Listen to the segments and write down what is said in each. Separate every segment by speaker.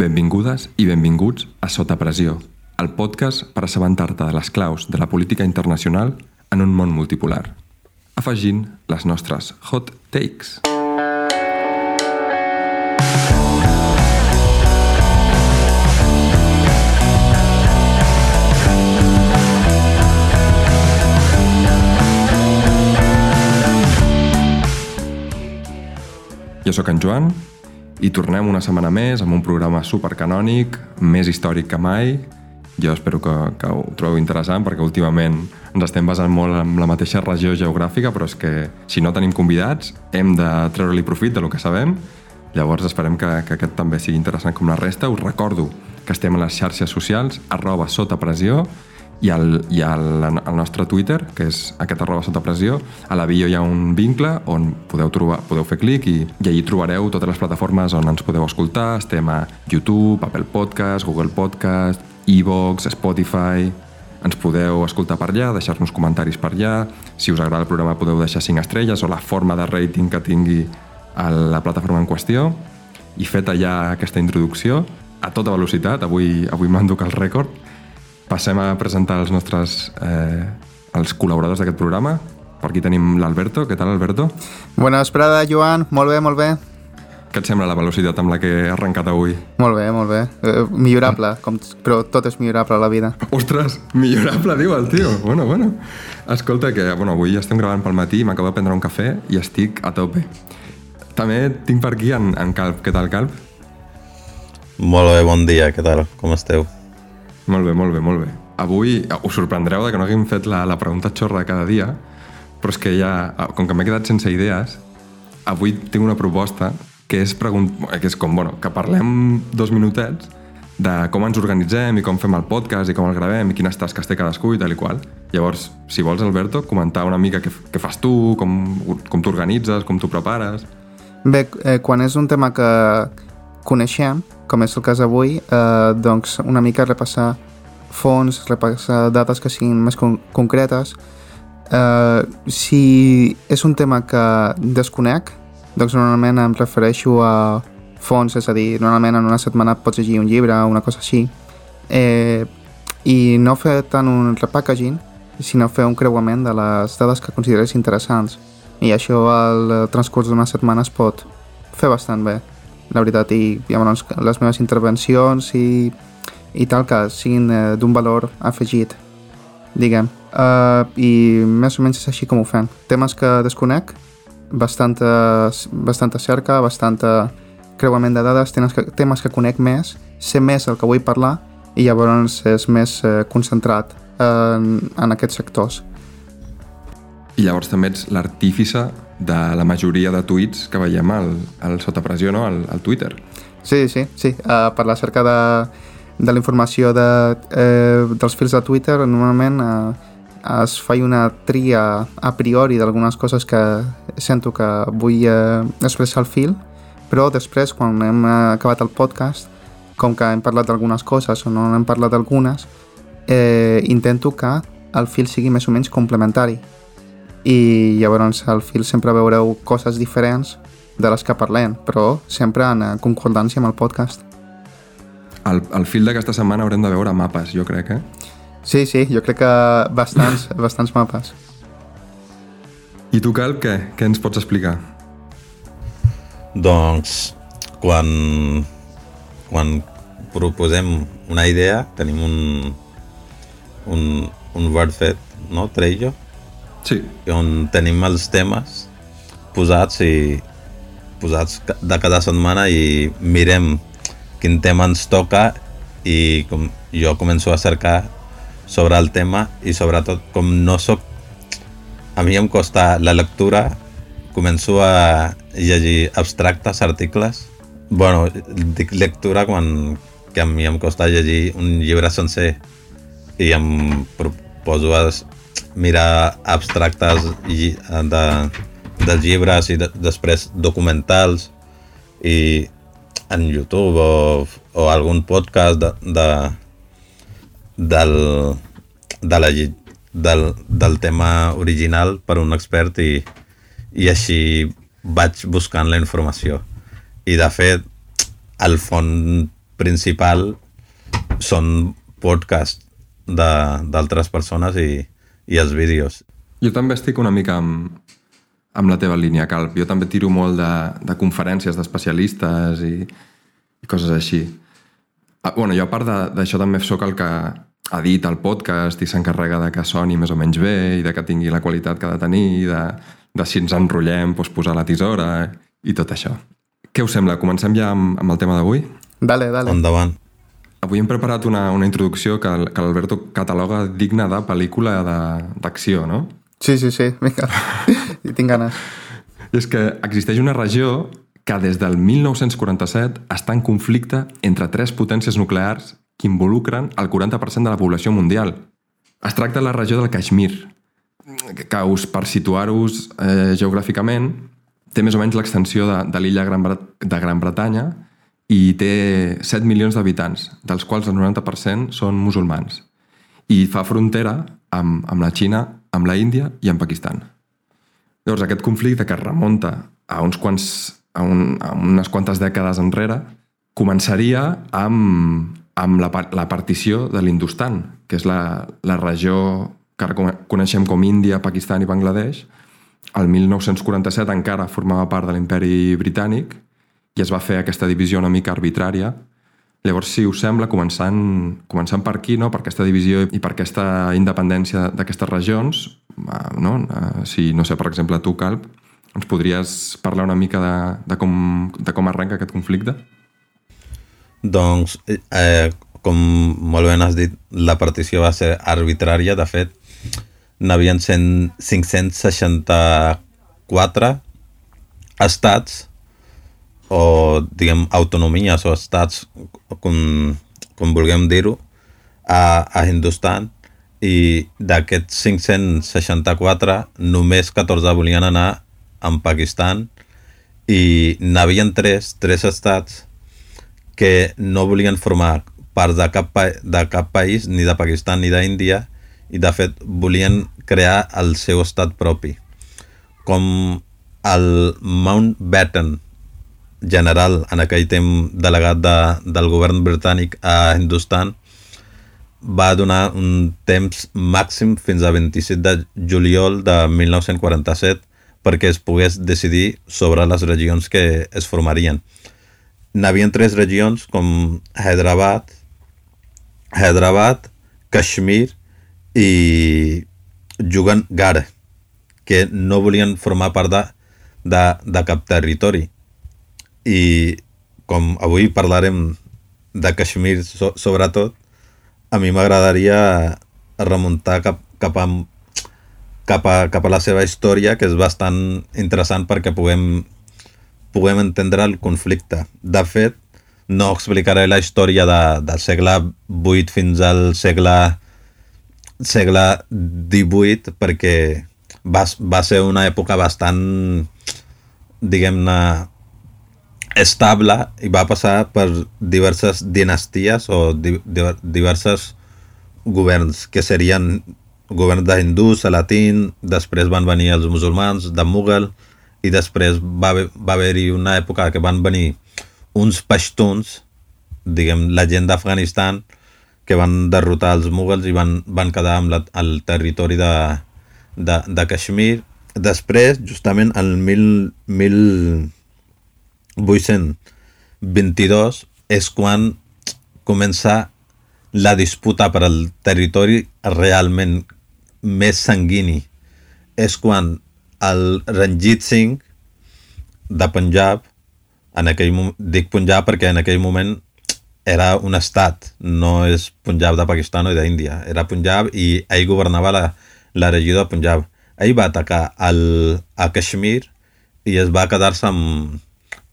Speaker 1: Benvingudes i benvinguts a Sota Pressió, el podcast per assabentar-te de les claus de la política internacional en un món multipolar, afegint les nostres hot takes. Jo sóc en Joan i tornem una setmana més amb un programa supercanònic, més històric que mai. Jo espero que, que ho trobeu interessant perquè últimament ens estem basant molt en la mateixa regió geogràfica, però és que si no tenim convidats hem de treure-li profit de lo que sabem. Llavors esperem que, que aquest també sigui interessant com la resta. Us recordo que estem a les xarxes socials, arroba sota pressió, i al, i al, al nostre Twitter, que és aquest arroba sota pressió, a la bio hi ha un vincle on podeu, trobar, podeu fer clic i, i allí trobareu totes les plataformes on ens podeu escoltar. Estem a YouTube, Apple Podcast, Google Podcast, iVoox, Spotify... Ens podeu escoltar per allà, deixar-nos comentaris per allà. Si us agrada el programa podeu deixar 5 estrelles o la forma de rating que tingui a la plataforma en qüestió. I feta ja aquesta introducció, a tota velocitat, avui, avui m'enduc el rècord, Passem a presentar els nostres eh, els col·laboradors d'aquest programa. Per aquí tenim l'Alberto. Què tal, Alberto?
Speaker 2: Bona vesprada, Joan. Molt bé, molt bé.
Speaker 1: Què et sembla la velocitat amb la que he arrencat avui?
Speaker 2: Molt bé, molt bé. Eh, millorable, com, però tot és millorable a la vida.
Speaker 1: Ostres, millorable, diu el tio. Bueno, bueno. Escolta, que bueno, avui estem gravant pel matí, m'acabo de prendre un cafè i estic a tope. També tinc per aquí en, en Calp. Què tal, Calp?
Speaker 3: Molt bé, bon dia, què tal? Com esteu?
Speaker 1: Molt bé, molt bé, molt bé. Avui us sorprendreu de que no haguem fet la, la pregunta xorra cada dia, però és que ja, com que m'he quedat sense idees, avui tinc una proposta que és, pregunt... que és com, bueno, que parlem dos minutets de com ens organitzem i com fem el podcast i com el gravem i quines tasques té cadascú i tal i qual. Llavors, si vols, Alberto, comentar una mica què, què fas tu, com, com t'organitzes, com t'ho prepares...
Speaker 2: Bé, eh, quan és un tema que coneixem, com és el cas avui, eh, doncs una mica repassar fons, repassar dades que siguin més con concretes. Eh, si és un tema que desconec, doncs normalment em refereixo a fons, és a dir, normalment en una setmana pots llegir un llibre o una cosa així, eh, i no fer tant un repackaging, sinó fer un creuament de les dades que consideres interessants. I això al transcurs d'una setmana es pot fer bastant bé la veritat, i llavors les meves intervencions i, i tal que siguin eh, d'un valor afegit, diguem. Uh, I més o menys és així com ho fem. Temes que desconec, bastanta, bastanta cerca, bastanta creuament de dades, temes que, temes que conec més, sé més el que vull parlar i llavors és més eh, concentrat en, en aquests sectors.
Speaker 1: I llavors també ets l'artífice de la majoria de tuits que veiem al, al sota pressió, no? al, al Twitter.
Speaker 2: Sí, sí, sí. Uh, per la cerca de, de la informació de, eh, dels fils de Twitter, normalment uh, es fa una tria a priori d'algunes coses que sento que vull eh, expressar al fil, però després, quan hem acabat el podcast, com que hem parlat d'algunes coses o no hem parlat d'algunes, eh, intento que el fil sigui més o menys complementari i llavors al fil sempre veureu coses diferents de les que parlem, però sempre en concordància amb el podcast.
Speaker 1: Al, al fil d'aquesta setmana haurem de veure mapes, jo crec, eh?
Speaker 2: Sí, sí, jo crec que bastants, bastants mapes.
Speaker 1: I tu, Calp, què? Què ens pots explicar?
Speaker 3: Doncs, quan, quan proposem una idea, tenim un, un, un word fet, no? Trello,
Speaker 1: Sí.
Speaker 3: On tenim els temes posats i posats de cada setmana i mirem quin tema ens toca i com jo començo a cercar sobre el tema i sobretot com no sóc a mi em costa la lectura començo a llegir abstractes, articles bueno, dic lectura quan que a mi em costa llegir un llibre sencer i em proposo a mirar abstractes i de, dels llibres i de, després documentals i en YouTube o, o algun podcast de, de, del, de la, del, del tema original per un expert i, i així vaig buscant la informació. I de fet, el font principal són podcasts d'altres persones i, i els vídeos.
Speaker 1: Jo també estic una mica amb, amb la teva línia, Calp. Jo també tiro molt de, de conferències d'especialistes i, i coses així. Ah, bueno, jo a part d'això també sóc el que edita el podcast i s'encarrega de que soni més o menys bé i de que tingui la qualitat que ha de tenir i de, de si ens enrotllem, doncs posar la tisora i tot això. Què us sembla? Comencem ja amb, amb el tema d'avui?
Speaker 2: Dale, dale.
Speaker 3: Endavant.
Speaker 1: Avui hem preparat una, una introducció que, que l'Alberto cataloga digna de pel·lícula d'acció, no?
Speaker 2: Sí, sí, sí, vinga. I tinc ganes.
Speaker 1: I és que existeix una regió que des del 1947 està en conflicte entre tres potències nuclears que involucren el 40% de la població mundial. Es tracta de la regió del Kashmir, que us, per situar-vos eh, geogràficament, té més o menys l'extensió de, de l'illa Gran de Gran Bretanya i té 7 milions d'habitants, dels quals el 90% són musulmans. I fa frontera amb, amb la Xina amb la Índia i amb Pakistan. Llavors, aquest conflicte que es remunta a, uns quants, a, un, a unes quantes dècades enrere començaria amb, amb la, la partició de l'Industan, que és la, la regió que coneixem com Índia, Pakistan i Bangladesh. El 1947 encara formava part de l'imperi britànic i es va fer aquesta divisió una mica arbitrària Llavors, si us sembla, començant, començant per aquí, no? per aquesta divisió i per aquesta independència d'aquestes regions, no? Eh, si, no sé, per exemple, tu, Calp, ens podries parlar una mica de, de, com, de com arrenca aquest conflicte?
Speaker 3: Doncs, eh, com molt ben has dit, la partició va ser arbitrària. De fet, n'havien 564 estats o diguem autonomies o estats com, com vulguem dir-ho a, a Hindustan i d'aquests 564 només 14 volien anar en Pakistan i n'havien tres, tres estats que no volien formar part de cap, de cap país, ni de Pakistan ni d'Índia, i de fet volien crear el seu estat propi. Com el Mountbatten, general en aquell temps delegat de, del govern britànic a Hindustan va donar un temps màxim fins a 27 de juliol de 1947 perquè es pogués decidir sobre les regions que es formarien. N'havia tres regions com Hyderabad, Hyderabad, Kashmir i Jugangar, que no volien formar part de, de, de cap territori i com avui parlarem de Kashmir so, sobretot, a mi m'agradaria remuntar cap, cap, a, cap, a, cap a la seva història, que és bastant interessant perquè puguem, puguem entendre el conflicte. De fet, no explicaré la història de, del segle VIII fins al segle segle XVIII perquè va, va ser una època bastant diguem-ne estable i va passar per diverses dinasties o di diverses governs, que serien governs d'hindús, hindús, latín, després van venir els musulmans, de Mughal, i després va, va haver-hi una època que van venir uns pashtuns, diguem, la gent d'Afganistan, que van derrotar els mughals i van, van quedar amb la, el territori de, de, de Kashmir. Després, justament, el 1000, 1000 1822 és quan comença la disputa per al territori realment més sanguini. És quan el Ranjit Singh de Punjab, en aquell moment, dic Punjab perquè en aquell moment era un estat, no és Punjab de Pakistan o d'Índia, era Punjab i ell governava la, la regió de Punjab. Ell va atacar el, a Kashmir i es va quedar-se amb,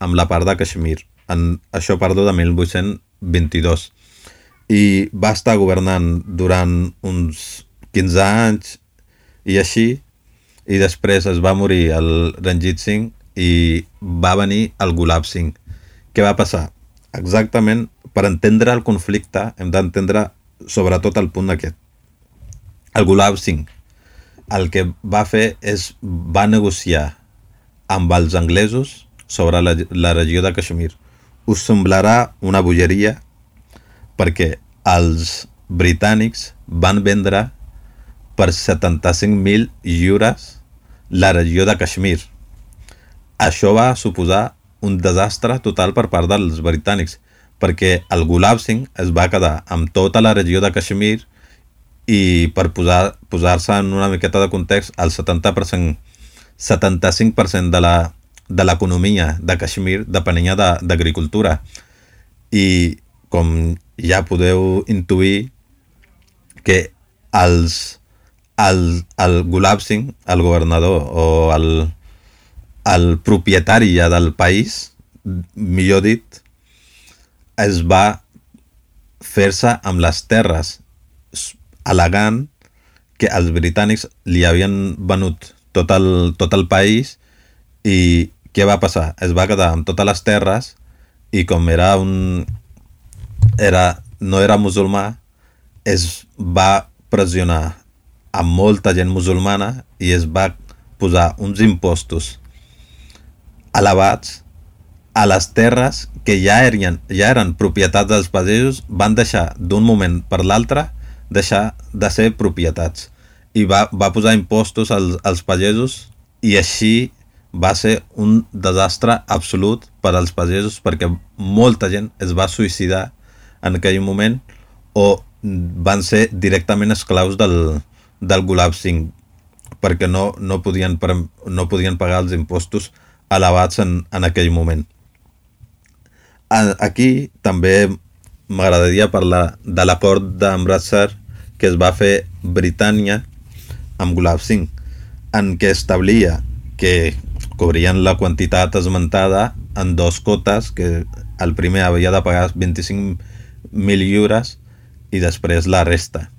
Speaker 3: amb la part de Kashmir. En, això parlo de 1822. I va estar governant durant uns 15 anys i així, i després es va morir el Ranjit Singh i va venir el Gulab Singh. Què va passar? Exactament, per entendre el conflicte hem d'entendre sobretot el punt aquest. El Gulab Singh el que va fer és va negociar amb els anglesos sobre la, la regió de Kashmir. Us semblarà una bogeria, perquè els britànics van vendre per 75.000 lliures la regió de Kashmir. Això va suposar un desastre total per part dels britànics, perquè el Gulab Singh es va quedar amb tota la regió de Kashmir i per posar-se posar en una miqueta de context, el 70%, 75% de la de l'economia de Kashmir depenia d'agricultura. I com ja podeu intuir que els, el, el Gulab Singh, el governador o el, el propietari ja del país, millor dit, es va fer-se amb les terres al·legant que els britànics li havien venut tot el, tot el país i què va passar? Es va quedar amb totes les terres i com era un... Era, no era musulmà, es va pressionar a molta gent musulmana i es va posar uns impostos elevats a les terres que ja eren, ja eren propietats dels pagesos van deixar d'un moment per l'altre deixar de ser propietats i va, va posar impostos als, als pagesos i així va ser un desastre absolut per als pagesos perquè molta gent es va suïcidar en aquell moment o van ser directament esclaus del, del Gulab Singh perquè no, no, podien, no podien pagar els impostos elevats en, en aquell moment. Aquí també m'agradaria parlar de l'acord d'Amritsar que es va fer Britània amb Gulab Singh, en què establia que cobrien la quantitat esmentada en dos cotes, que el primer havia de pagar 25.000 lliures i després la resta.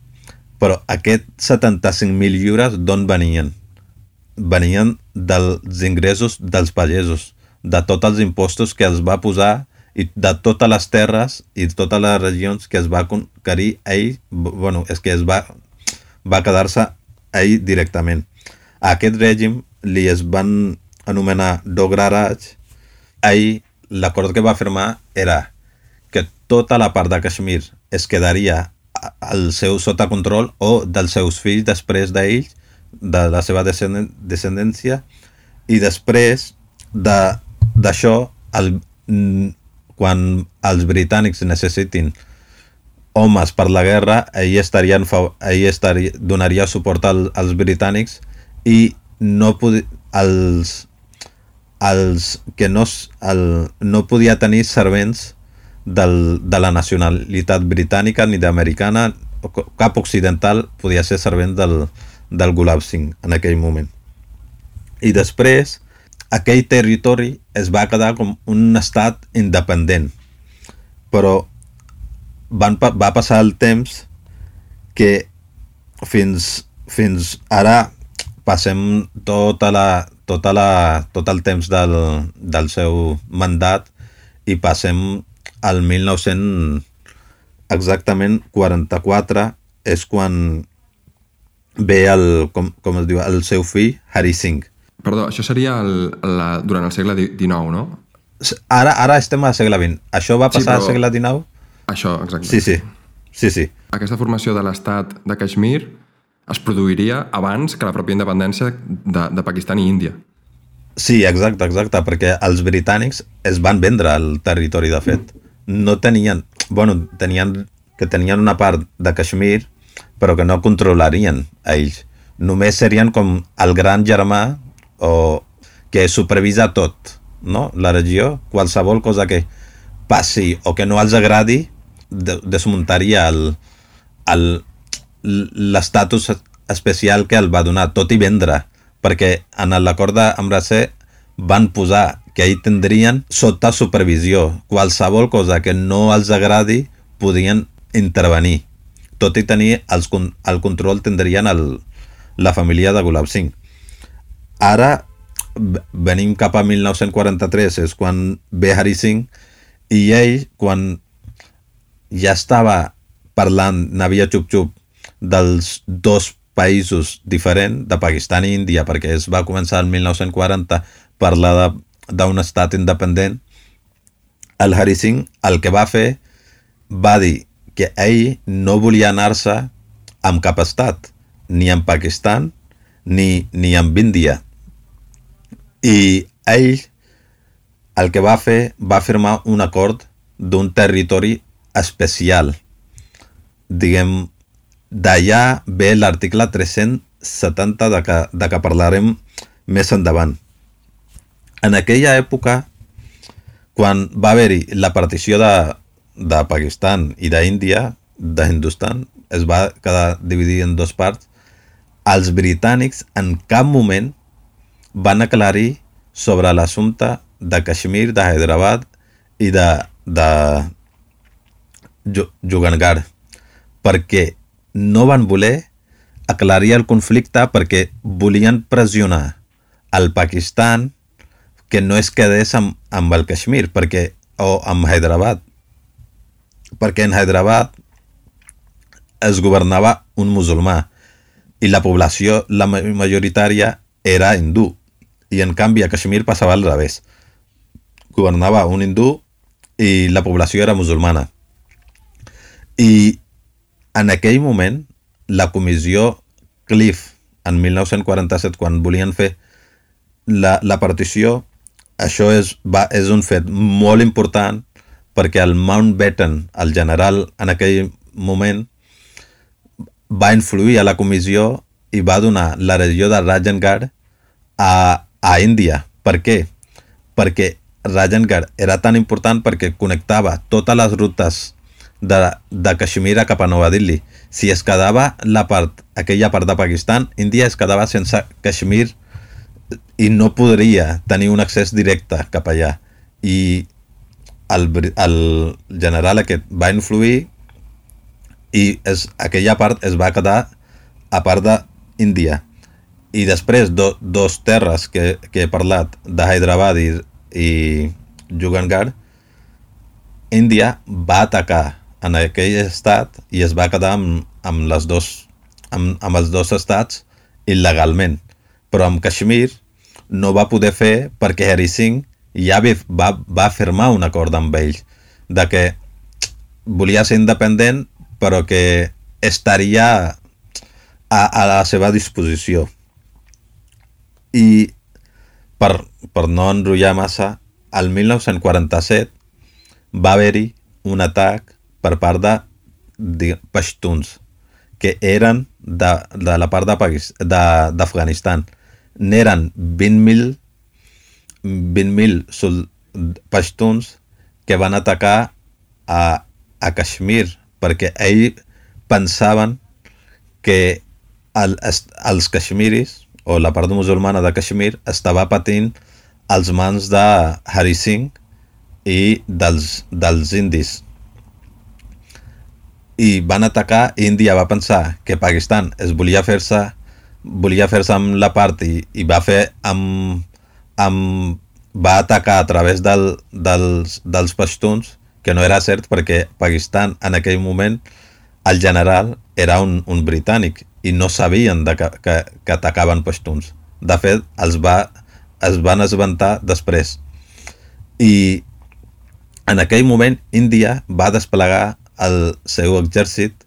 Speaker 3: Però aquests 75.000 lliures d'on venien? Venien dels ingressos dels pagesos, de tots els impostos que els va posar i de totes les terres i totes les regions que es va conquerir ell, bueno, és que es va, va quedar-se ell directament. A aquest règim li es van anomenar Dogra Raj, ahir l'acord que va firmar era que tota la part de Kashmir es quedaria al seu sota control o dels seus fills després d'ells, de la seva descendència, i després d'això, de, quan els britànics necessitin homes per la guerra, ell, estarien, ell estaria, donaria suport al, als britànics i no pod els, els que no, el, no podia tenir servents del, de la nacionalitat britànica ni d'americana, cap occidental podia ser servent del, del Gulab Singh en aquell moment. I després, aquell territori es va quedar com un estat independent, però van, va passar el temps que fins, fins ara passem tota la, tota la, tot el temps del, del seu mandat i passem al 1900 exactament 44 és quan ve el, com, com es diu, el seu fill, Hari Singh.
Speaker 1: Perdó, això seria el, la, durant el segle XIX, no?
Speaker 3: Ara, ara estem al segle XX. Això va passar sí, al segle XIX?
Speaker 1: Això, exacte.
Speaker 3: Sí, sí. sí, sí.
Speaker 1: Aquesta formació de l'estat de Kashmir es produiria abans que la pròpia independència de, de Pakistan i Índia.
Speaker 3: Sí, exacte, exacte, perquè els britànics es van vendre el territori, de fet. No tenien... Bueno, tenien, que tenien una part de Kashmir, però que no controlarien ells. Només serien com el gran germà o que supervisa tot, no? La regió, qualsevol cosa que passi o que no els agradi, desmuntaria l'estatus especial que el va donar, tot i vendre perquè en l'acord d'Ambracé van posar que ell tindrien sota supervisió. Qualsevol cosa que no els agradi podien intervenir. Tot i tenir els, el control tindrien el, la família de Gulab Singh. Ara venim cap a 1943, és quan ve Hari Singh i ell, quan ja estava parlant Navia Chup Chup dels dos països diferents de Pakistan i Índia perquè es va començar el 1940 parlar d'un estat independent el Hari Singh el que va fer va dir que ell no volia anar-se amb cap estat, ni amb Pakistan, ni, ni amb Índia. I ell el que va fer va firmar un acord d'un territori especial. Diguem, d'allà ve l'article 370 de que, de que parlarem més endavant. En aquella època, quan va haver-hi la partició de, de Pakistan i d'Índia, de Hindustan, es va quedar dividit en dos parts, els britànics en cap moment van aclarir sobre l'assumpte de Kashmir, de Hyderabad i de, de Jugangar perquè no van voler aclarir el conflicte perquè volien pressionar al Pakistan que no es quedés amb, amb el Kashmir perquè, o amb Hyderabad. Perquè en Hyderabad es governava un musulmà i la població la majoritària era hindú. I en canvi a Kashmir passava al revés. Governava un hindú i la població era musulmana. I en aquell moment, la comissió Cliff, en 1947, quan volien fer la, la partició, això és, va, és un fet molt important perquè el Mountbatten, el general en aquell moment, va influir a la comissió i va donar la regió de Rajangar a, a Índia. Per què? Perquè Rajangar era tan important perquè connectava totes les rutes de, de Kashmir cap a Nova Delhi. Si es quedava la part, aquella part de Pakistan, Índia es quedava sense Kashmir i no podria tenir un accés directe cap allà. I el, el general aquest va influir i es, aquella part es va quedar a part d'Índia. I després, do, dos terres que, que he parlat, de Hyderabad i, i Jugangar, Índia va atacar en aquell estat i es va quedar amb, amb, les dos, amb, amb els dos estats il·legalment. Però amb Kashmir no va poder fer perquè Hari Singh ja va, va firmar un acord amb ells de que volia ser independent però que estaria a, a la seva disposició. I per, per no enrotllar massa, al 1947 va haver-hi un atac per part de, de Pashtuns, que eren de, de la part d'Afganistan. N'eren 20.000 20 Pashtuns que van atacar a, a Kashmir perquè ells pensaven que el, els kashmiris o la part musulmana de Kashmir estava patint als mans de Hari Singh i dels, dels indis. I van atacar, Índia va pensar que Pakistan es volia fer-se volia fer-se amb la part i, i va fer amb, amb, va atacar a través del, dels, dels pashtuns que no era cert perquè Pakistan en aquell moment el general era un, un britànic i no sabien de que, que, que atacaven pashtuns. De fet, els va, es van esventar després. I en aquell moment Índia va desplegar el seu exèrcit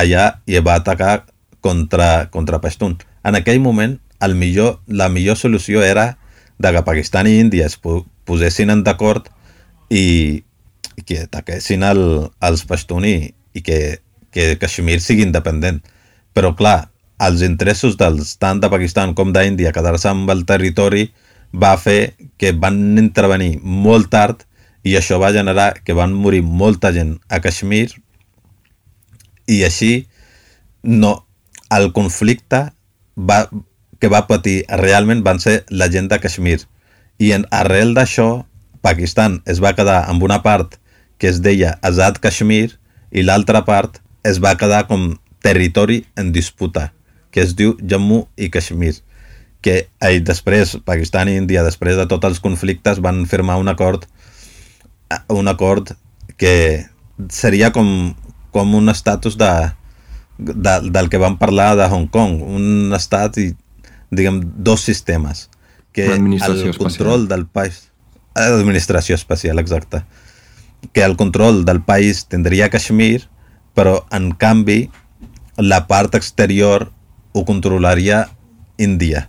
Speaker 3: allà i va atacar contra, contra Pashtun. En aquell moment el millor, la millor solució era de que Pakistan i Índia es posessin en d'acord i, i que ataquessin el, els Pashtun i, i que, que Kashmir sigui independent. Però clar, els interessos dels tant de Pakistan com d'Índia quedar-se amb el territori va fer que van intervenir molt tard i això va generar que van morir molta gent a Kashmir i així no, el conflicte va, que va patir realment van ser la gent de Kashmir. I en, arrel d'això Pakistan es va quedar amb una part que es deia Azad Kashmir i l'altra part es va quedar com territori en disputa, que es diu Jammu i Kashmir, que eh, després, Pakistan i Índia, després de tots els conflictes, van firmar un acord un acord que seria com, com un estatus de, de, del que vam parlar de Hong Kong, un estat i, diguem, dos sistemes. Que el control del país... Administració especial, exacte. Que el control del país tindria Kashmir però en canvi la part exterior ho controlaria Índia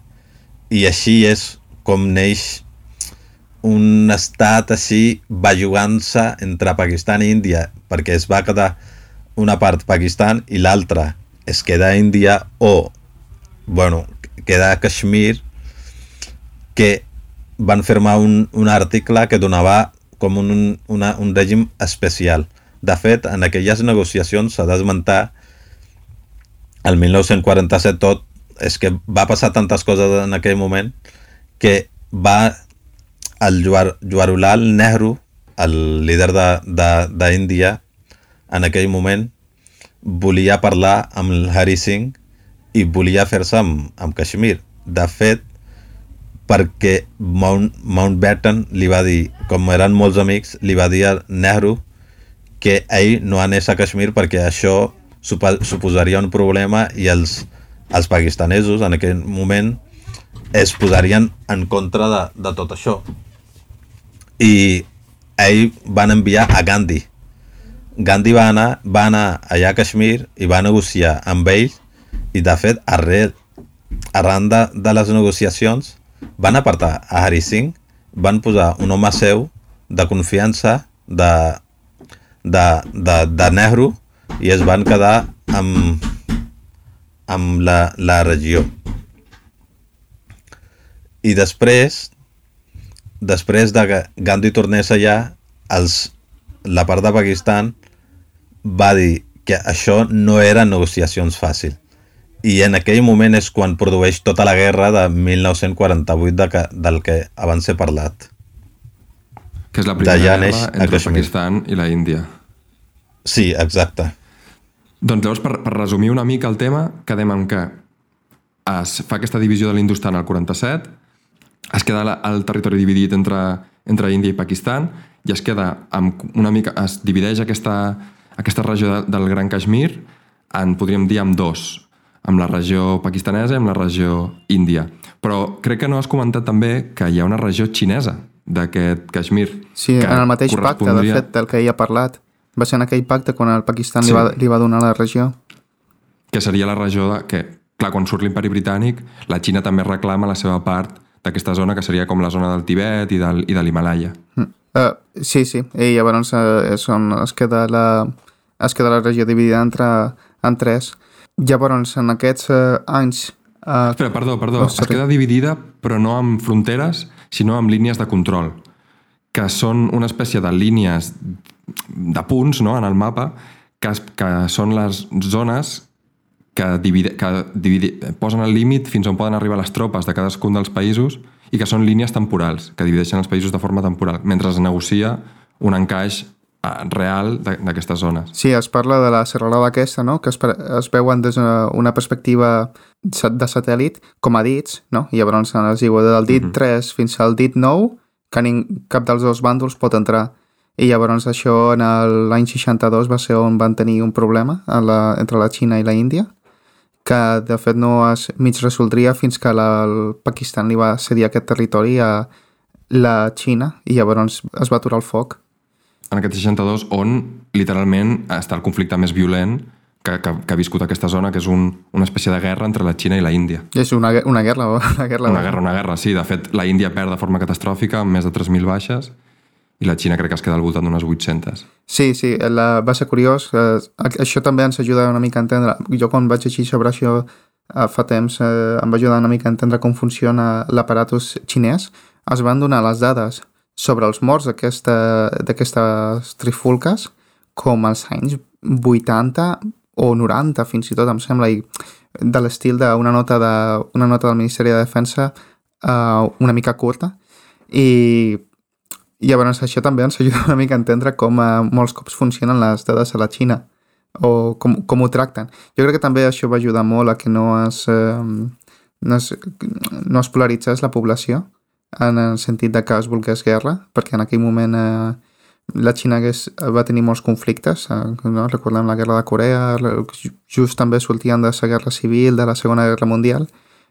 Speaker 3: i així és com neix un estat així bellugant-se entre Pakistan i Índia perquè es va quedar una part Pakistan i l'altra es queda Índia o bueno, queda Kashmir que van firmar un, un article que donava com un, una, un règim especial. De fet, en aquelles negociacions s'ha d'esmentar el 1947 tot, és que va passar tantes coses en aquell moment que va el Jawaharlal Nehru, el líder d'Índia, en aquell moment volia parlar amb el Hari Singh i volia fer-se amb, amb Kashmir. De fet, perquè Mount, Mountbatten li va dir, com eren molts amics, li va dir a Nehru que ell no anés a Kashmir perquè això suposaria un problema i els, els pakistanesos en aquell moment es posarien en contra de, de tot això. I ell van enviar a Gandhi. Gandhi va anar, va anar allà a Kashmir i va negociar amb ells i de fet arrel, arran de, de les negociacions van apartar a Hari Singh, van posar un home seu de confiança de, de, de, de Nehru i es van quedar amb, amb la, la regió. I després, després de que Gandhi tornés allà, els, la part de Pakistan va dir que això no eren negociacions fàcils i en aquell moment és quan produeix tota la guerra de 1948 de que, del que abans he parlat.
Speaker 1: Que és la primera guerra entre Pakistan i la Índia.
Speaker 3: Sí, exacte.
Speaker 1: Doncs llavors, per, per resumir una mica el tema, quedem amb que es fa aquesta divisió de l'Hindustan al 47, es queda el territori dividit entre, entre Índia i Pakistan i es queda amb una mica... es divideix aquesta, aquesta regió de, del Gran Kashmir en, podríem dir, amb dos amb la regió pakistanesa i amb la regió índia. Però crec que no has comentat també que hi ha una regió xinesa d'aquest Kashmir.
Speaker 2: Sí, en el mateix pacte, de fet, del que ell ha parlat. Va ser en aquell pacte quan el Pakistan sí. li, va, li va donar la regió.
Speaker 1: Que seria la regió de, que, clar, quan surt l'imperi britànic, la Xina també reclama la seva part d'aquesta zona, que seria com la zona del Tibet i, del, i de l'Himalaya.
Speaker 2: Mm. Uh, sí, sí, i llavors uh, és on es queda la, es queda la regió dividida entre, en tres. Llavors, en aquests eh, anys...
Speaker 1: Eh... Espera, perdó, perdó. Oh, es queda dividida, però no amb fronteres, sinó amb línies de control, que són una espècie de línies de punts no?, en el mapa, que, que són les zones que, divide, que divide, posen el límit fins on poden arribar les tropes de cadascun dels països i que són línies temporals, que divideixen els països de forma temporal, mentre es negocia un encaix Eh, real d'aquestes zones.
Speaker 2: Sí, es parla de la serralada aquesta, no? que es, es veuen des d'una una perspectiva de satèl·lit com a dits, no? i llavors es diu del dit mm -hmm. 3 fins al dit 9 que cap dels dos bàndols pot entrar. I llavors això en l'any 62 va ser on van tenir un problema la, entre la Xina i la Índia, que de fet no es mig resoldria fins que la, el Pakistan li va cedir aquest territori a la Xina i llavors es va aturar el foc
Speaker 1: en aquest 62 on literalment està el conflicte més violent que, que, que ha viscut aquesta zona, que és un, una espècie de guerra entre la Xina i la Índia.
Speaker 2: És una, una guerra, una guerra.
Speaker 1: Una guerra, una guerra, sí. De fet, la Índia perd de forma catastròfica, amb més de 3.000 baixes, i la Xina crec que es queda al voltant d'unes 800.
Speaker 2: Sí, sí, la, va ser curiós. Eh, això també ens ajuda una mica a entendre. Jo quan vaig llegir sobre això eh, fa temps eh, em va ajudar una mica a entendre com funciona l'aparatus xinès. Es van donar les dades sobre els morts d'aquestes trifulques com als anys 80 o 90 fins i tot, em sembla, i de l'estil d'una nota, de, una nota del Ministeri de Defensa uh, una mica curta i llavors això també ens ajuda una mica a entendre com uh, molts cops funcionen les dades a la Xina o com, com ho tracten. Jo crec que també això va ajudar molt a que no es, uh, no es, no es polaritzés la població en el sentit de que es volgués guerra, perquè en aquell moment eh, la Xina hagués, va tenir molts conflictes, eh, no? recordem la guerra de Corea, just també sortien de la guerra civil, de la Segona Guerra Mundial,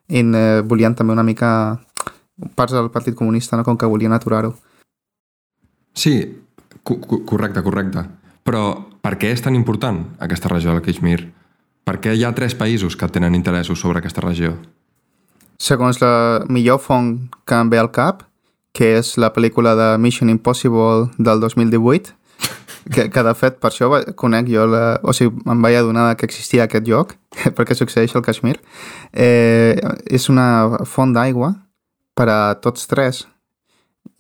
Speaker 2: i eh, volien també una mica parts del Partit Comunista, no? com que volien aturar-ho.
Speaker 1: Sí, correcte, correcte. Però per què és tan important aquesta regió del Kashmir? Per què hi ha tres països que tenen interessos sobre aquesta regió?
Speaker 2: Segons la millor font que em ve al cap, que és la pel·lícula de Mission Impossible del 2018, que, que de fet per això conec jo, la, o sigui, em vaig adonar que existia aquest lloc, perquè succeeix al Kashmir. Eh, és una font d'aigua per a tots tres.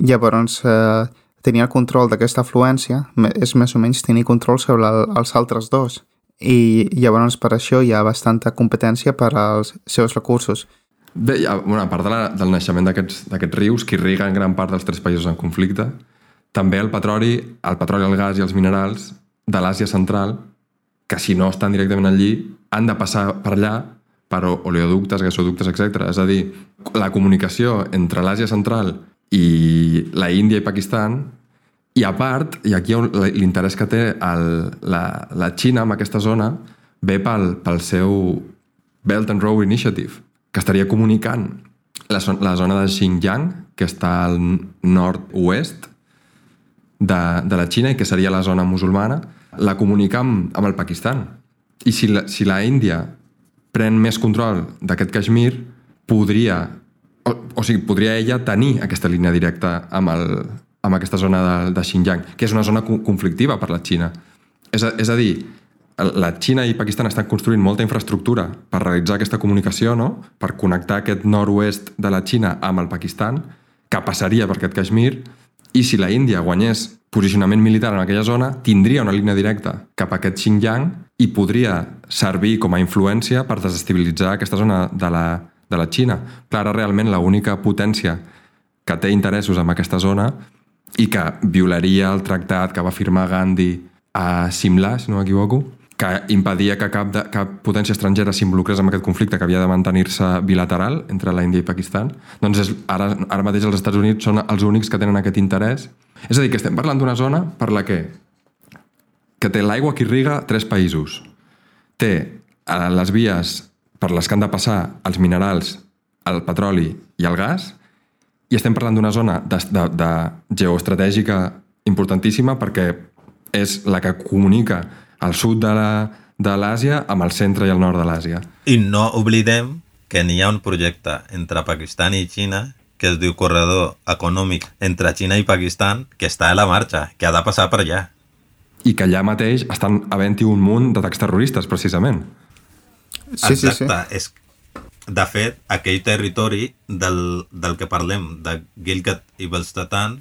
Speaker 2: Llavors, eh, tenir el control d'aquesta afluència és més o menys tenir control sobre el, els altres dos. I llavors per això hi ha bastanta competència per als seus recursos.
Speaker 1: Bé, ja, bueno, part de la, del naixement d'aquests rius que irriguen gran part dels tres països en conflicte, també el petroli, el petroli, el gas i els minerals de l'Àsia central, que si no estan directament allí, han de passar per allà per oleoductes, gasoductes, etc. És a dir, la comunicació entre l'Àsia central i la Índia i Pakistan i a part, i aquí l'interès que té el, la, la Xina en aquesta zona ve pel, pel seu Belt and Road Initiative, que estaria comunicant la, la zona de Xinjiang, que està al nord-oest de, de la Xina i que seria la zona musulmana, la comunica amb, amb el Pakistan. I si la, si la Índia pren més control d'aquest Kashmir, podria, o, o sigui, podria ella tenir aquesta línia directa amb, el, amb aquesta zona de, de Xinjiang, que és una zona conflictiva per la Xina. És a, és a dir, la Xina i Pakistan estan construint molta infraestructura per realitzar aquesta comunicació, no? per connectar aquest nord-oest de la Xina amb el Pakistan, que passaria per aquest Kashmir, i si la Índia guanyés posicionament militar en aquella zona, tindria una línia directa cap a aquest Xinjiang i podria servir com a influència per desestabilitzar aquesta zona de la, de la Xina. Clara, realment l'única potència que té interessos en aquesta zona i que violaria el tractat que va firmar Gandhi a Simla, si no m'equivoco, que impedia que cap, de, cap potència estrangera s'involucrés en aquest conflicte que havia de mantenir-se bilateral entre la Índia i Pakistan, doncs és, ara, ara mateix els Estats Units són els únics que tenen aquest interès. És a dir, que estem parlant d'una zona per la que que té l'aigua que irriga tres països. Té eh, les vies per les que han de passar els minerals, el petroli i el gas, i estem parlant d'una zona de, de, de geoestratègica importantíssima perquè és la que comunica al sud de l'Àsia amb el centre i el nord de l'Àsia.
Speaker 3: I no oblidem que n'hi ha un projecte entre Pakistan i Xina que es diu Corredor Econòmic entre Xina i Pakistan, que està a la marxa, que ha de passar per allà.
Speaker 1: I que allà mateix estan havent-hi un munt d'atacs terroristes, precisament.
Speaker 3: Sí, Exacte. sí, sí. És, de fet, aquell territori del, del que parlem, de Gilgit i Balstastan,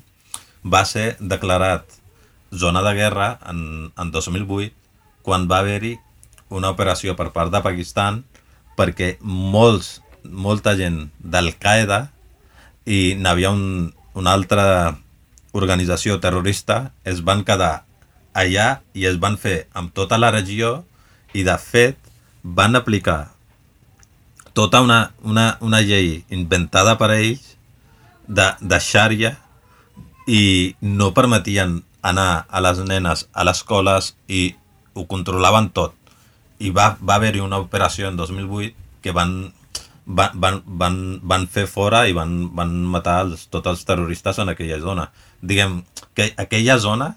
Speaker 3: va ser declarat zona de guerra en, en 2008 quan va haver-hi una operació per part de Pakistan perquè molts, molta gent d'Al-Qaeda i n'havia un, una altra organització terrorista es van quedar allà i es van fer amb tota la regió i de fet van aplicar tota una, una, una llei inventada per ells de, de xària i no permetien anar a les nenes a les escoles i ho controlaven tot. I va, va haver-hi una operació en 2008 que van, van, van, van, van fer fora i van, van matar els, tots els terroristes en aquella zona. Diguem que aquella zona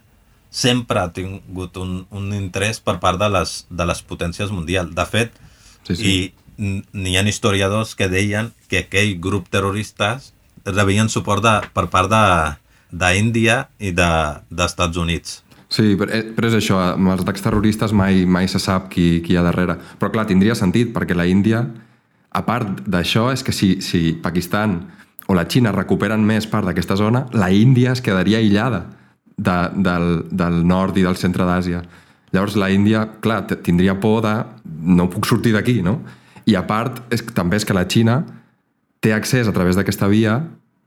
Speaker 3: sempre ha tingut un, un interès per part de les, de les potències mundials. De fet, sí, sí. i n'hi ha historiadors que deien que aquell grup terroristes rebien suport de, per part d'Índia i d'Estats de, Units.
Speaker 1: Sí, però, eh, però és això, amb els atacs terroristes mai, mai se sap qui, qui hi ha darrere. Però clar, tindria sentit, perquè la Índia, a part d'això, és que si, si Pakistan o la Xina recuperen més part d'aquesta zona, la Índia es quedaria aïllada de, del, del nord i del centre d'Àsia. Llavors la Índia, clar, tindria por de no puc sortir d'aquí, no? I a part, és, també és que la Xina té accés a través d'aquesta via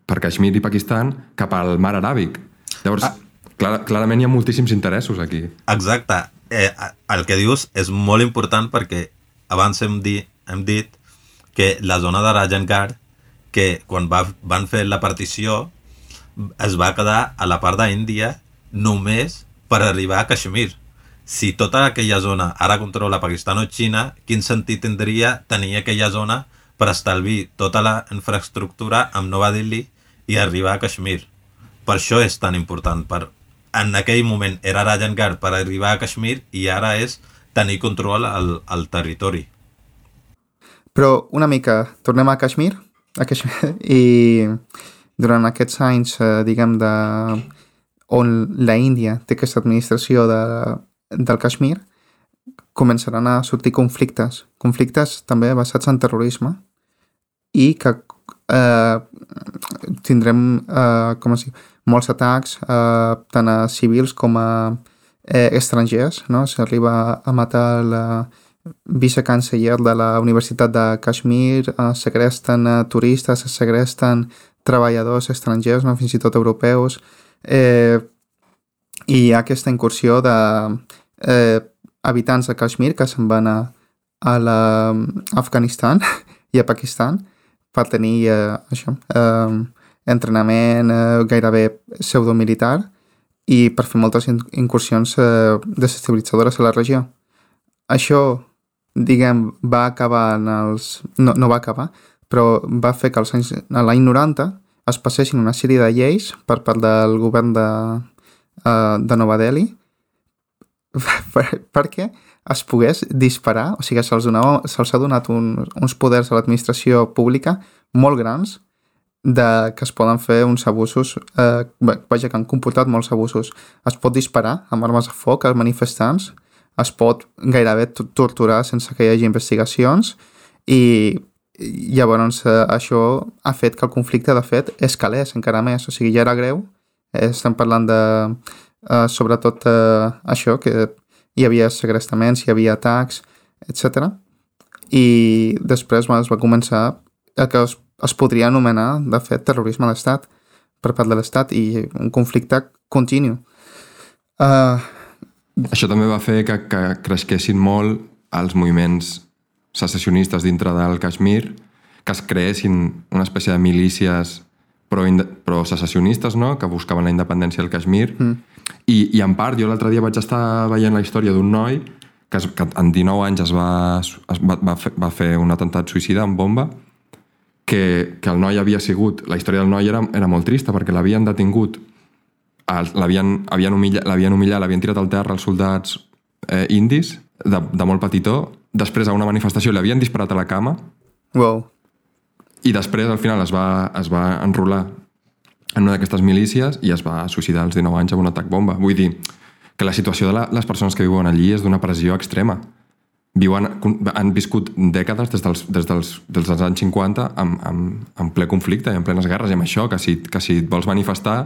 Speaker 1: per Kashmir i Pakistan cap al mar Aràbic. Llavors, ah Clar, clarament hi ha moltíssims interessos aquí.
Speaker 3: Exacte. Eh, el que dius és molt important perquè abans hem, di, hem dit que la zona de Rajangar, que quan va, van fer la partició, es va quedar a la part d'Índia només per arribar a Kashmir. Si tota aquella zona ara controla Pakistan o Xina, quin sentit tindria tenir aquella zona per estalviar tota la infraestructura amb Nova Delhi i arribar a Kashmir? Per això és tan important per en aquell moment era Rajan Gar per arribar a Kashmir i ara és tenir control al, al territori.
Speaker 2: Però una mica, tornem a Kashmir, a Kashmir i durant aquests anys, eh, diguem, de, on la Índia té aquesta administració de, del Kashmir, començaran a sortir conflictes, conflictes també basats en terrorisme i que eh, tindrem eh, com es diu, molts atacs eh, tant a civils com a eh, estrangers, no? s'arriba a matar la vicecanceller de la Universitat de Kashmir, eh, segresten eh, turistes, segresten treballadors estrangers, no? fins i tot europeus, eh, i hi ha aquesta incursió de eh, habitants de Kashmir que se'n van a, a l'Afganistan i a Pakistan per tenir eh, això, eh, entrenament eh, gairebé pseudomilitar i per fer moltes incursions eh, desestabilitzadores a la regió. Això, diguem, va acabar en els... No, no va acabar, però va fer que l'any 90 es passessin una sèrie de lleis per part del govern de, uh, de Nova Delhi per, perquè es pogués disparar, o sigui, se'ls se ha donat un, uns poders a l'administració pública molt grans de que es poden fer uns abusos, eh, vaja, que han comportat molts abusos. Es pot disparar amb armes de foc als manifestants, es pot gairebé torturar sense que hi hagi investigacions i llavors eh, això ha fet que el conflicte, de fet, escalés encara més. O sigui, ja era greu, eh, estem parlant de eh, sobretot eh, això, que hi havia segrestaments, hi havia atacs, etc. I després bueno, es va començar el que es, es podria anomenar, de fet, terrorisme a l'Estat per part de l'Estat i un conflicte continu. Uh,
Speaker 1: Això també va fer que, que creixessin molt els moviments secessionistes dintre del Kashmir, que es creessin una espècie de milícies pro, pro secessionistes, no?, que buscaven la independència del Kashmir, mm i, i en part, jo l'altre dia vaig estar veient la història d'un noi que, es, que en 19 anys es va, es va, va, fer, va fer un atemptat suïcida amb bomba que, que el noi havia sigut... La història del noi era, era molt trista perquè l'havien detingut, l'havien havien humillat, humillat, l'havien tirat al terra els soldats eh, indis de, de molt petitó, després a una manifestació l'havien disparat a la cama
Speaker 2: wow.
Speaker 1: i després al final es va, es va enrolar en una d'aquestes milícies i es va suïcidar als 19 anys amb un atac bomba. Vull dir que la situació de la, les persones que viuen allí és d'una pressió extrema. Viuen, han viscut dècades des dels, des dels, des dels anys 50 en, en, en ple conflicte i en plenes guerres i amb això, que si, que si et vols manifestar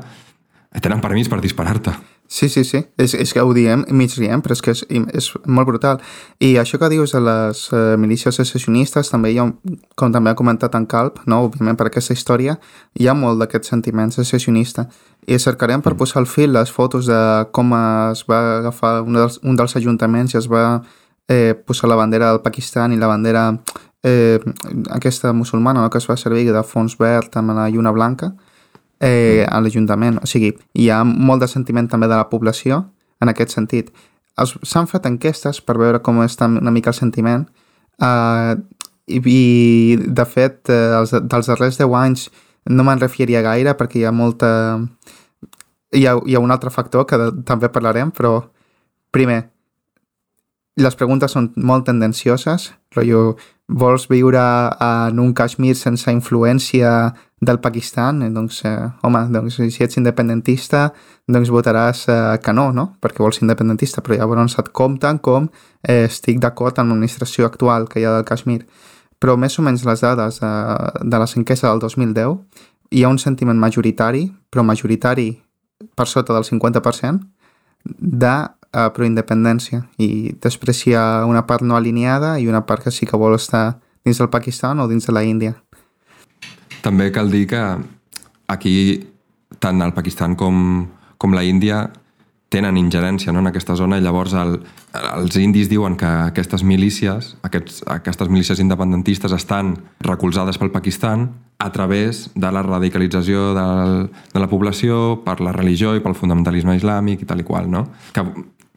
Speaker 1: tenen permís per disparar-te.
Speaker 2: Sí, sí, sí. És, és que ho diem, mig riem, però és que és, és molt brutal. I això que dius de les uh, milícies secessionistes, també hi ha, com també ha comentat en Calp, no? òbviament per aquesta història, hi ha molt d'aquest sentiment secessionista. I cercarem per mm. posar al fil les fotos de com es va agafar un dels, un dels ajuntaments i es va eh, posar la bandera del Pakistan i la bandera eh, aquesta musulmana no? que es va servir de fons verd amb la lluna blanca eh, a l'Ajuntament. O sigui, hi ha molt de sentiment també de la població en aquest sentit. S'han fet enquestes per veure com està una mica el sentiment eh, i, i de fet, eh, els, dels darrers 10 anys no me'n refiaria gaire perquè hi ha molta... Hi ha, hi ha un altre factor que de, també parlarem, però primer, les preguntes són molt tendencioses, rotllo, vols viure en un Kashmir sense influència del Pakistan? Eh, doncs, eh, home, doncs, si ets independentista, doncs votaràs eh, que no, no? Perquè vols ser independentista, però llavors et compten com eh, estic d'acord amb l'administració actual que hi ha del Kashmir. Però més o menys les dades de, de les enquestes del 2010 hi ha un sentiment majoritari, però majoritari per sota del 50%, de uh, pro-independència i després hi ha una part no alineada i una part que sí que vol estar dins del Pakistan o dins de la Índia.
Speaker 1: També cal dir que aquí tant el Pakistan com, com la Índia tenen ingerència no, en aquesta zona i llavors el, els indis diuen que aquestes milícies, aquests, aquestes milícies independentistes estan recolzades pel Pakistan a través de la radicalització del, de la població per la religió i pel fonamentalisme islàmic i tal i qual, no? Que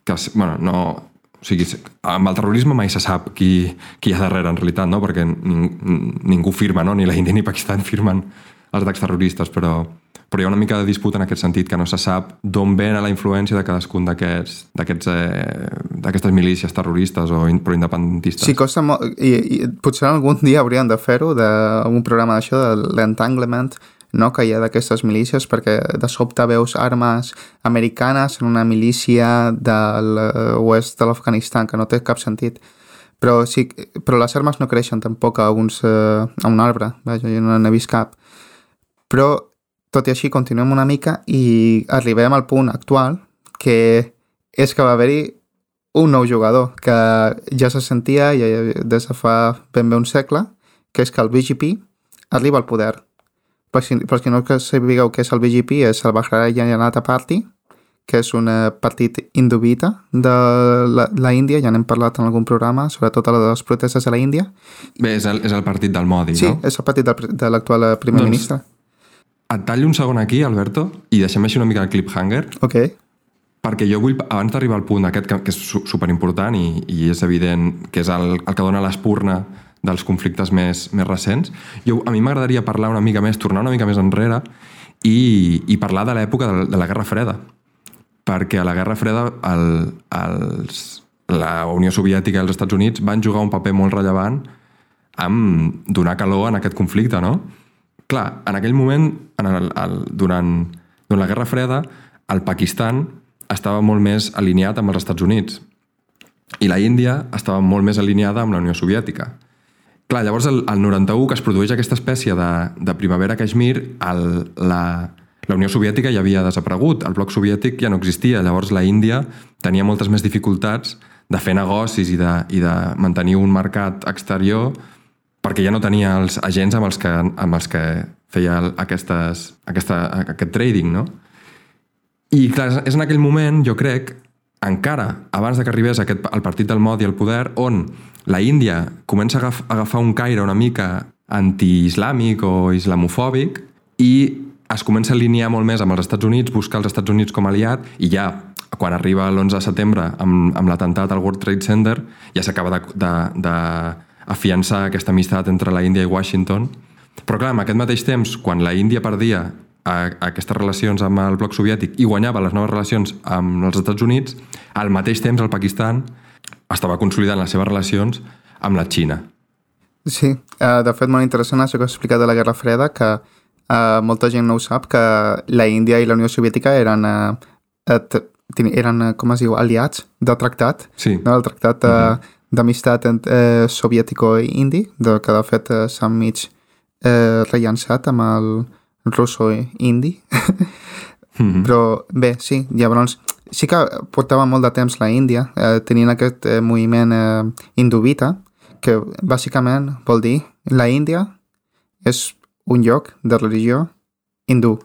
Speaker 1: que, bueno, no... O sigui, amb el terrorisme mai se sap qui, qui hi ha darrere, en realitat, no? Perquè ning, ningú firma, no? Ni la Índia ni Pakistan firmen els atacs terroristes, però, però hi ha una mica de disputa en aquest sentit, que no se sap d'on ve la influència de cadascun d'aquests d'aquestes eh, milícies terroristes o in, proindependentistes.
Speaker 2: Sí, costa molt, i, i potser algun dia hauríem de fer-ho, d'un programa d'això, de l'entanglement, no, que hi ha d'aquestes milícies, perquè de sobte veus armes americanes en una milícia de l'oest de l'Afganistan, que no té cap sentit. Però, sí, però les armes no creixen tampoc a, uns, eh, a un arbre, vaja, jo no n'he vist cap. Però, tot i així, continuem una mica i arribem al punt actual, que és que va haver-hi un nou jugador que ja se sentia ja, des de fa ben bé un segle, que és que el BGP arriba al poder per si, per si no que sapigueu què és el BGP, és el Bharatiya Janata Party, que és un partit indubita de la, la Índia, ja n'hem parlat en algun programa, sobretot a les protestes de la Índia.
Speaker 1: Bé, és el, és el partit del Modi,
Speaker 2: sí,
Speaker 1: no?
Speaker 2: Sí, és el partit de, de l'actual primer doncs, ministre.
Speaker 1: Et tallo un segon aquí, Alberto, i deixem així una mica el cliffhanger.
Speaker 2: Ok.
Speaker 1: Perquè jo vull, abans d'arribar al punt aquest, que, que és superimportant i, i és evident que és el, el que dona l'espurna dels conflictes més, més recents. Jo, a mi m'agradaria parlar una mica més, tornar una mica més enrere i, i parlar de l'època de, de la Guerra Freda. Perquè a la Guerra Freda el, els, la Unió Soviètica i els Estats Units van jugar un paper molt rellevant amb donar calor en aquest conflicte, no? Clar, en aquell moment, en el, el, durant, durant la Guerra Freda, el Pakistan estava molt més alineat amb els Estats Units i la Índia estava molt més alineada amb la Unió Soviètica. Clar, llavors el, el 91 que es produeix aquesta espècie de, de primavera Kashmir, el, la, la Unió Soviètica ja havia desaparegut, el bloc soviètic ja no existia, llavors la Índia tenia moltes més dificultats de fer negocis i de, i de mantenir un mercat exterior perquè ja no tenia els agents amb els que, amb els que feia aquestes, aquesta, aquest trading, no? I clar, és en aquell moment, jo crec, encara abans de que arribés aquest, el partit del Modi al poder, on la Índia comença a agafar un caire una mica anti-islàmic o islamofòbic i es comença a alinear molt més amb els Estats Units, buscar els Estats Units com a aliat i ja quan arriba l'11 de setembre amb, amb l'atemptat al World Trade Center ja s'acaba d'afiançar aquesta amistat entre la Índia i Washington. Però clar, en aquest mateix temps, quan la Índia perdia a, a aquestes relacions amb el bloc soviètic i guanyava les noves relacions amb els Estats Units, al mateix temps el Pakistan estava consolidant les seves relacions amb la Xina.
Speaker 2: Sí, uh, de fet molt interessant això que has explicat de la Guerra Freda, que uh, molta gent no ho sap, que la Índia i la Unió Soviètica eren, uh, eren uh, com es diu, aliats de tractat,
Speaker 1: sí.
Speaker 2: no? el tractat uh, uh -huh. d'amistat uh, soviètico-indi, que de fet uh, s'ha mig uh, rellançat amb el russo-indi. mm -hmm. Però bé, sí, llavors sí que portava molt de temps la Índia eh, tenint aquest eh, moviment eh, hinduvita, que bàsicament vol dir la Índia és un lloc de religió hindú.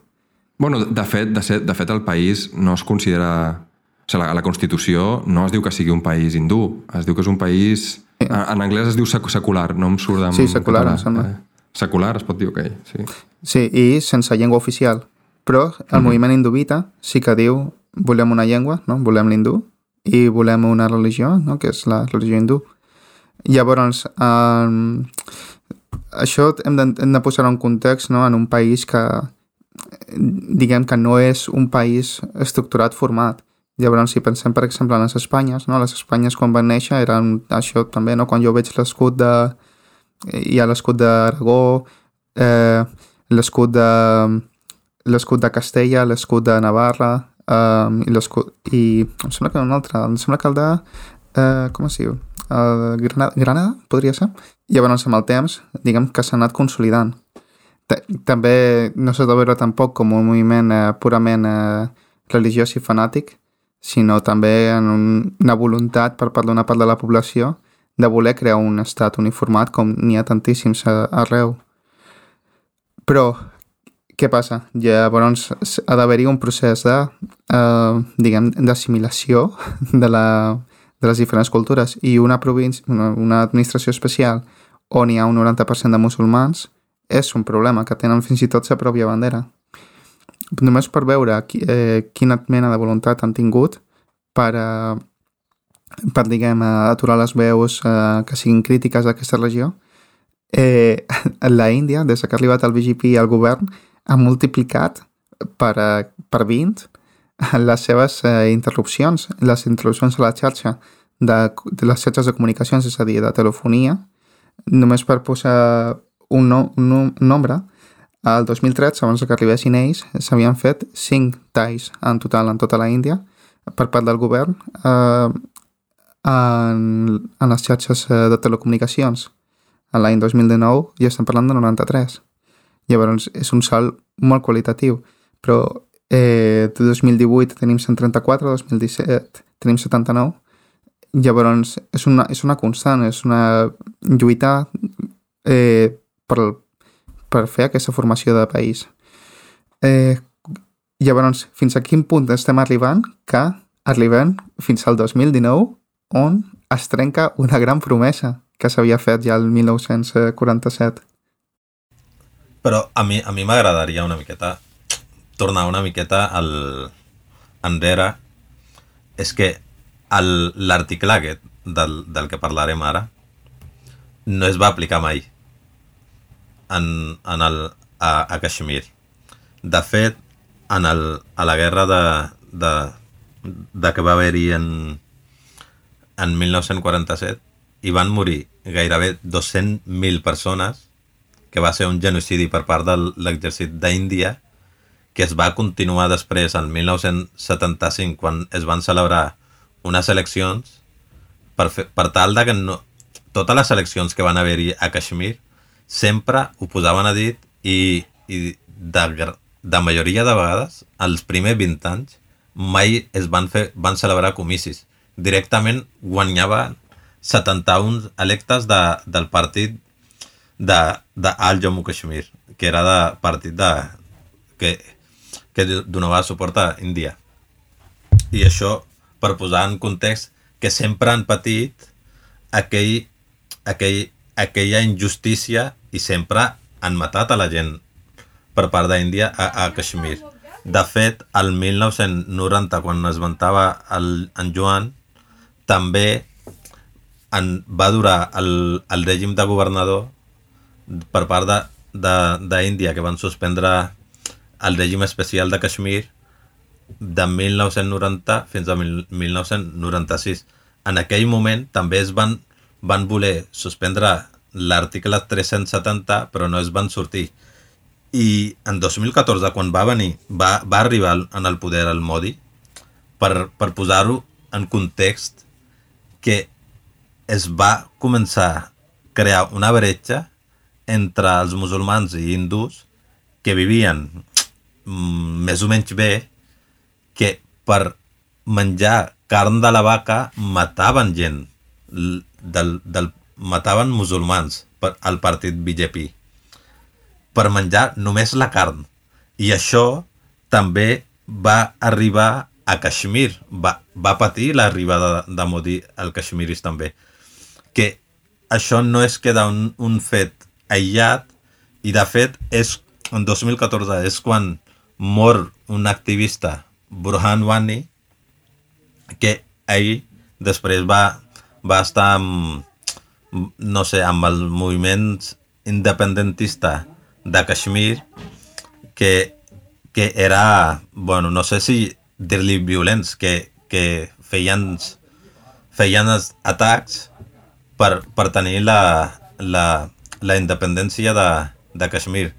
Speaker 1: Bueno, de fet, de, set, de fet el país no es considera... O sigui, la, la Constitució no es diu que sigui un país hindú, es diu que és un país... En, en anglès es diu secular, no em surt amb...
Speaker 2: Sí, secular, em sembla.
Speaker 1: Eh, secular, es pot dir, ok, sí.
Speaker 2: Sí, i sense llengua oficial. Però el mm -hmm. moviment hinduvita sí que diu volem una llengua, no? volem l'hindú, i volem una religió, no? que és la religió hindú. Llavors, um, això hem de, hem de posar en context no? en un país que diguem que no és un país estructurat, format. Llavors, si pensem, per exemple, en les Espanyes, no? les Espanyes quan van néixer eren això també, no? quan jo veig l'escut de... hi ha l'escut d'Aragó, eh, l'escut de l'escut de Castella, l'escut de Navarra, Um, i, I em sembla que un altre, em sembla que el de... Uh, com es diu? Uh, Granada, Granada, podria ser? Llavors, amb el temps, diguem que s'ha anat consolidant. T També no s'ha de veure tampoc com un moviment uh, purament uh, religiós i fanàtic, sinó també en un, una voluntat per part d'una part de la població de voler crear un estat uniformat com n'hi ha tantíssims arreu. Però què passa? Llavors ha d'haver-hi un procés de, uh, diguem, d'assimilació de, la, de les diferents cultures i una, província, una, una administració especial on hi ha un 90% de musulmans és un problema, que tenen fins i tot la pròpia bandera. Només per veure qui, eh, quina mena de voluntat han tingut per, eh, per diguem, aturar les veus eh, que siguin crítiques a aquesta regió, eh, la Índia, des que ha arribat el BGP al govern, ha multiplicat per, eh, per 20 les seves eh, interrupcions, les interrupcions a la xarxa de, de les xarxes de comunicacions, és a dir, de telefonia, només per posar un, no, un nombre, al 2013, abans que arribessin ells, s'havien fet 5 talls en total en tota la Índia per part del govern eh, en, en les xarxes eh, de telecomunicacions. L'any 2019 ja estem parlant de 93. Llavors és un salt molt qualitatiu, però eh, de 2018 tenim 134, 2017 tenim 79, llavors és una, és una constant, és una lluita eh, per, per fer aquesta formació de país. Eh, llavors, fins a quin punt estem arribant que arribem fins al 2019 on es trenca una gran promesa que s'havia fet ja el 1947.
Speaker 3: Però a mi a mi m'agradaria una miqueta tornar una miqueta al enrere. És que l'article aquest del, del que parlarem ara no es va aplicar mai en, en el, a, a Kashmir. De fet, en el, a la guerra de, de, de que va haver-hi en, en 1947 hi van morir gairebé 200.000 persones, que va ser un genocidi per part de l'exèrcit d'Índia, que es va continuar després, en 1975, quan es van celebrar unes eleccions, per, fer, per tal de que no, totes les eleccions que van haver-hi a Kashmir sempre ho posaven a dit i, i de, de majoria de vegades, els primers 20 anys, mai es van, fer, van celebrar comicis. Directament guanyaven 71 electes de, del partit de, de Al Jammu Kashmir, que era de partit de, que, que donava suport a Índia. I això per posar en context que sempre han patit aquell, aquell, aquella injustícia i sempre han matat a la gent per part d'Índia a, a Kashmir. De fet, el 1990, quan es ventava el, en Joan, també en, va durar el, el règim de governador per part d'Índia, que van suspendre el règim especial de Kashmir de 1990 fins a 1996. En aquell moment també es van, van voler suspendre l'article 370, però no es van sortir. I en 2014, quan va venir, va, va arribar en el poder el Modi, per, per posar-ho en context, que es va començar a crear una bretxa entre els musulmans i hindús que vivien mm, més o menys bé, que per menjar carn de la vaca mataven gent del, del, mataven musulmans per, al partit BJP per menjar només la carn. I això també va arribar a Kashmir, va, va patir l'arribada de, de Modi al Kashmiris també. Que això no és queda un, un fet aïllat i de fet és en 2014 és quan mor un activista Burhan Wani que ell després va, va estar amb, no sé, amb el moviment independentista de Kashmir que, que era, bueno, no sé si dir-li violents, que, que feien, feien atacs per, per tenir la, la, la independència de, de Kashmir.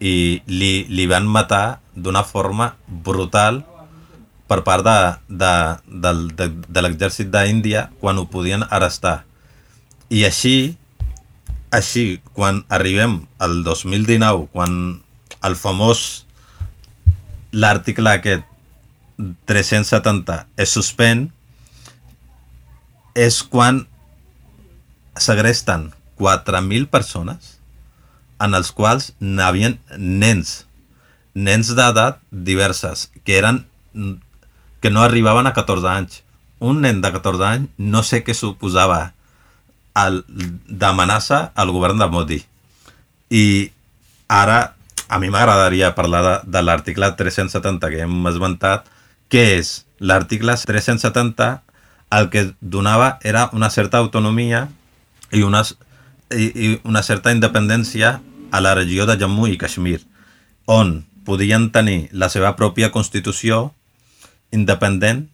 Speaker 3: I li, li van matar d'una forma brutal per part de, de, de, de, de l'exèrcit d'Índia quan ho podien arrestar. I així, així, quan arribem al 2019, quan el famós l'article aquest 370 es suspèn, és quan segresten 4.000 persones en els quals n'havien nens, nens d'edat diverses, que eren que no arribaven a 14 anys. Un nen de 14 anys no sé què suposava d'amenaça al govern de Modi. I ara a mi m'agradaria parlar de, de l'article 370 que hem esmentat, que és l'article 370 el que donava era una certa autonomia i, unes, i, i una certa independència a la regió de Jammu i Kashmir, on podien tenir la seva pròpia Constitució independent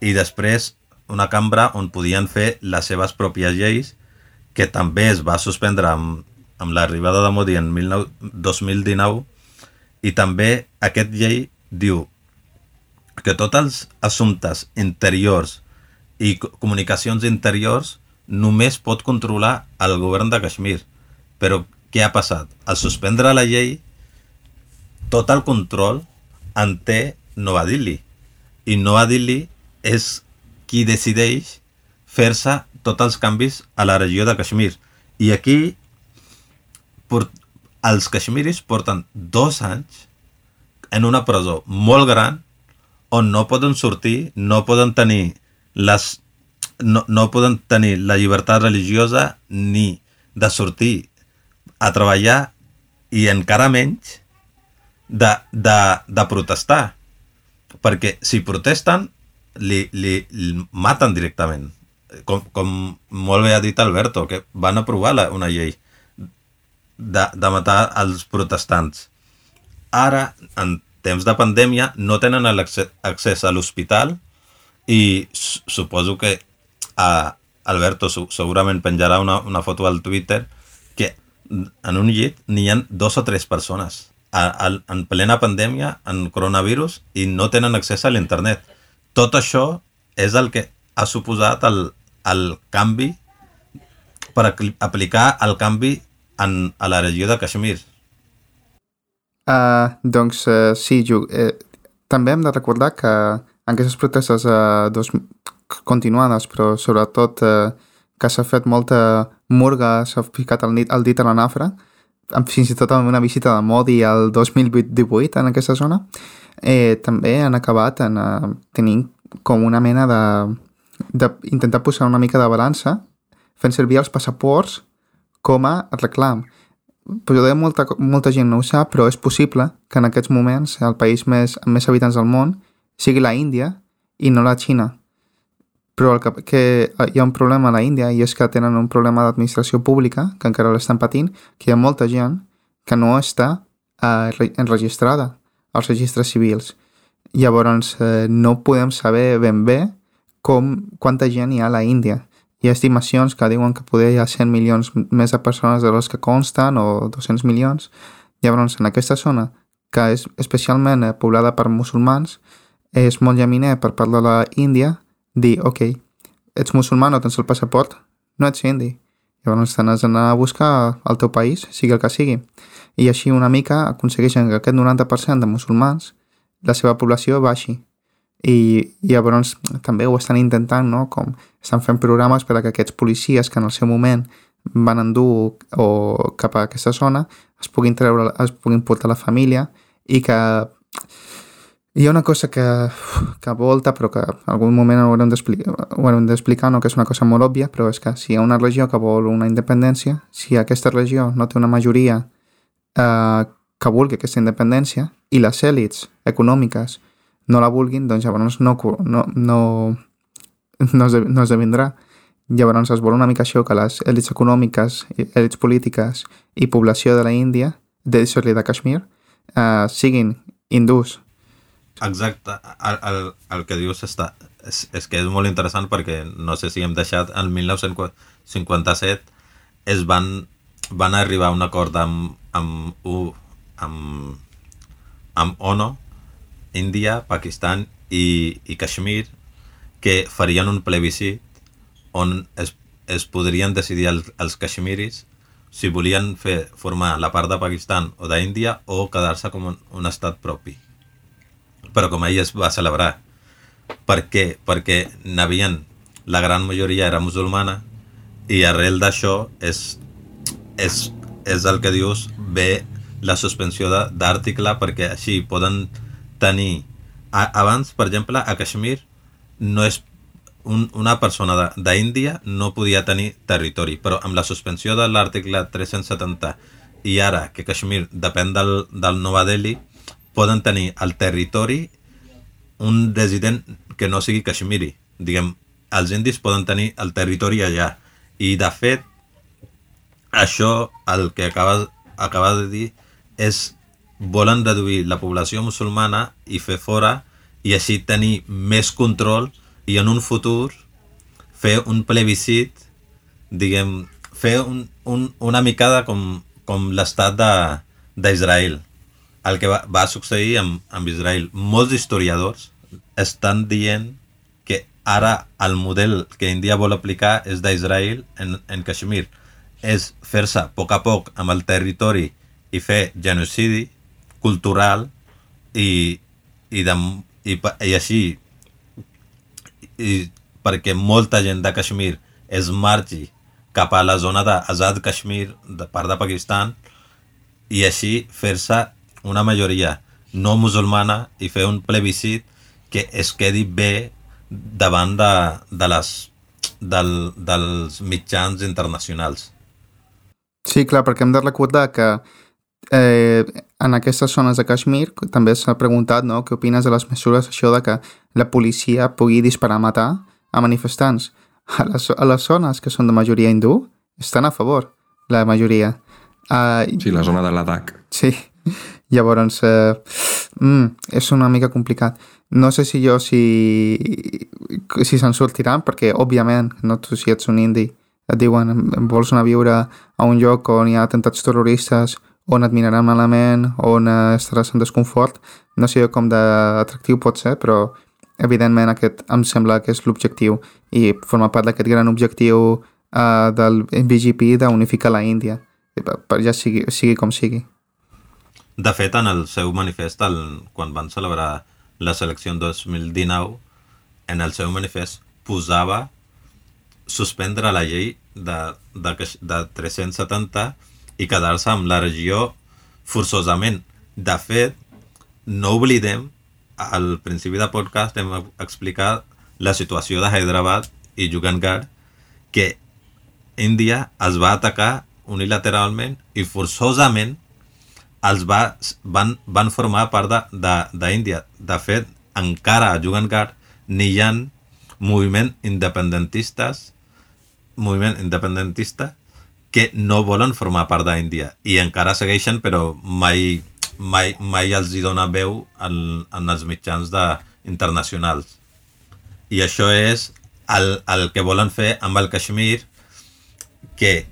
Speaker 3: i després una cambra on podien fer les seves pròpies lleis que també es va suspendre amb, amb l'arribada de Modi en 2019 i també aquest llei diu que tots els assumptes interiors i comunicacions interiors només pot controlar el govern de Kashmir. Però què ha passat? Al suspendre la llei, tot el control en té Nova Delhi. I Nova Delhi és qui decideix fer-se tots els canvis a la regió de Kashmir. I aquí els kashmiris porten dos anys en una presó molt gran on no poden sortir, no poden tenir les no, no poden tenir la llibertat religiosa ni de sortir a treballar i encara menys de, de, de protestar. Perquè si protesten, li, li, li maten directament. Com, com molt bé ha dit Alberto, que van aprovar la, una llei de, de matar els protestants. Ara, en temps de pandèmia, no tenen accés a l'hospital i suposo que a Alberto segurament penjarà una, una foto al Twitter que en un llit n'hi ha dos o tres persones a, a, en plena pandèmia, en coronavirus, i no tenen accés a l'internet. Tot això és el que ha suposat el, el canvi per aplicar el canvi en, a la regió de Kashmir.
Speaker 2: Uh, doncs uh, sí, Ju, eh, també hem de recordar que en aquestes protestes uh, dos, continuades, però sobretot uh, que s'ha fet molta murga, s'ha ficat el, el dit a la nafra, fins i tot amb una visita de Modi al 2018 en aquesta zona, eh, també han acabat en, uh, tenint com una mena de, de intentar posar una mica de balança fent servir els passaports com a reclam. Potser molta, molta gent no ho sap, però és possible que en aquests moments el país més, amb més habitants del món sigui la Índia i no la Xina. Però el que, que hi ha un problema a la Índia i és que tenen un problema d'administració pública, que encara l'estan patint, que hi ha molta gent que no està eh, enregistrada als registres civils. Llavors, eh, no podem saber ben bé com, quanta gent hi ha a la Índia hi ha estimacions que diuen que poder hi ha 100 milions més de persones de les que consten o 200 milions. Llavors, en aquesta zona, que és especialment eh, poblada per musulmans, és molt llaminer per part de la Índia dir, ok, ets musulmà, no tens el passaport, no ets indi. Llavors t'has d'anar a buscar al teu país, sigui el que sigui. I així una mica aconsegueixen que aquest 90% de musulmans la seva població baixi i, i llavors també ho estan intentant, no? com estan fent programes per a que aquests policies que en el seu moment van endur o cap a aquesta zona es puguin treure, es puguin portar la família i que hi ha una cosa que, que volta però que en algun moment ho haurem d'explicar, no? que és una cosa molt òbvia, però és que si hi ha una regió que vol una independència, si aquesta regió no té una majoria eh, que vulgui aquesta independència i les èlits econòmiques no la vulguin, doncs llavors no, no, no, no, no esdevindrà. Llavors es vol una mica això que les èlits econòmiques, èlits polítiques i població de la Índia, de, sorry, de Kashmir, uh, siguin hindús.
Speaker 3: Exacte, el, el, el que dius està, és, és que és molt interessant perquè no sé si hem deixat, el 1957 es van, van arribar a un acord amb, amb, amb, amb ONU Índia, Pakistan i, i Kashmir que farien un plebiscit on es, es podrien decidir els, els kashmiris si volien fer formar la part de Pakistan o d'Índia o quedar-se com un, un estat propi. Però com ell es va celebrar. Per què? Perquè n'havien, la gran majoria era musulmana i arrel d'això és, és, és el que dius, ve la suspensió d'article perquè així poden tenir... A, abans, per exemple, a Kashmir no és un, una persona d'Índia no podia tenir territori, però amb la suspensió de l'article 370 i ara que Kashmir depèn del, del Nova Delhi, poden tenir el territori un resident que no sigui kashmiri. Diguem, els indis poden tenir el territori allà. I, de fet, això, el que acaba, acaba de dir, és volen reduir la població musulmana i fer fora i així tenir més control i en un futur fer un plebiscit, diguem, fer un, un, una micada com, com l'estat d'Israel. El que va, va succeir amb, amb Israel. Molts historiadors estan dient que ara el model que Índia vol aplicar és d'Israel en, en Kashmir. És fer-se a poc a poc amb el territori i fer genocidi cultural i, i, de, i, i així i perquè molta gent de Kashmir es marxi cap a la zona d'Azad Kashmir, de part de Pakistan, i així fer-se una majoria no musulmana i fer un plebiscit que es quedi bé davant de, de les, del, dels mitjans internacionals.
Speaker 2: Sí, clar, perquè hem de recordar que eh, en aquestes zones de Kashmir també s'ha preguntat no, què opines de les mesures això de que la policia pugui disparar a matar a manifestants. A les, a les zones que són de majoria hindú estan a favor, la majoria.
Speaker 1: Uh, sí, la zona de l'Adac.
Speaker 2: Sí, llavors uh, mm, és una mica complicat. No sé si jo si, si se'n sortiran, perquè òbviament, no tu si ets un indi, et diuen vols anar a viure a un lloc on hi ha atemptats terroristes, on et miraran malament, on estaràs en desconfort. No sé com d'atractiu pot ser, però evidentment aquest em sembla que és l'objectiu i forma part d'aquest gran objectiu uh, del BGP d'unificar la Índia, ja sigui, sigui com sigui.
Speaker 3: De fet, en el seu manifest, el, quan van celebrar la selecció en 2019, en el seu manifest posava suspendre la llei de, de, de 370 i quedar-se amb la regió forçosament. De fet, no oblidem al principi del podcast hem explicat la situació de Hyderabad i Jugangar que Índia es va atacar unilateralment i forçosament els va, van, van formar part d'Índia. De, de, de fet, encara a Jugangar n'hi ha moviment independentistes moviment independentista que no volen formar part d'Índia i encara segueixen però mai mai, mai els hi dona veu en, en els mitjans de, internacionals. I això és el, el que volen fer amb el Kashmir, que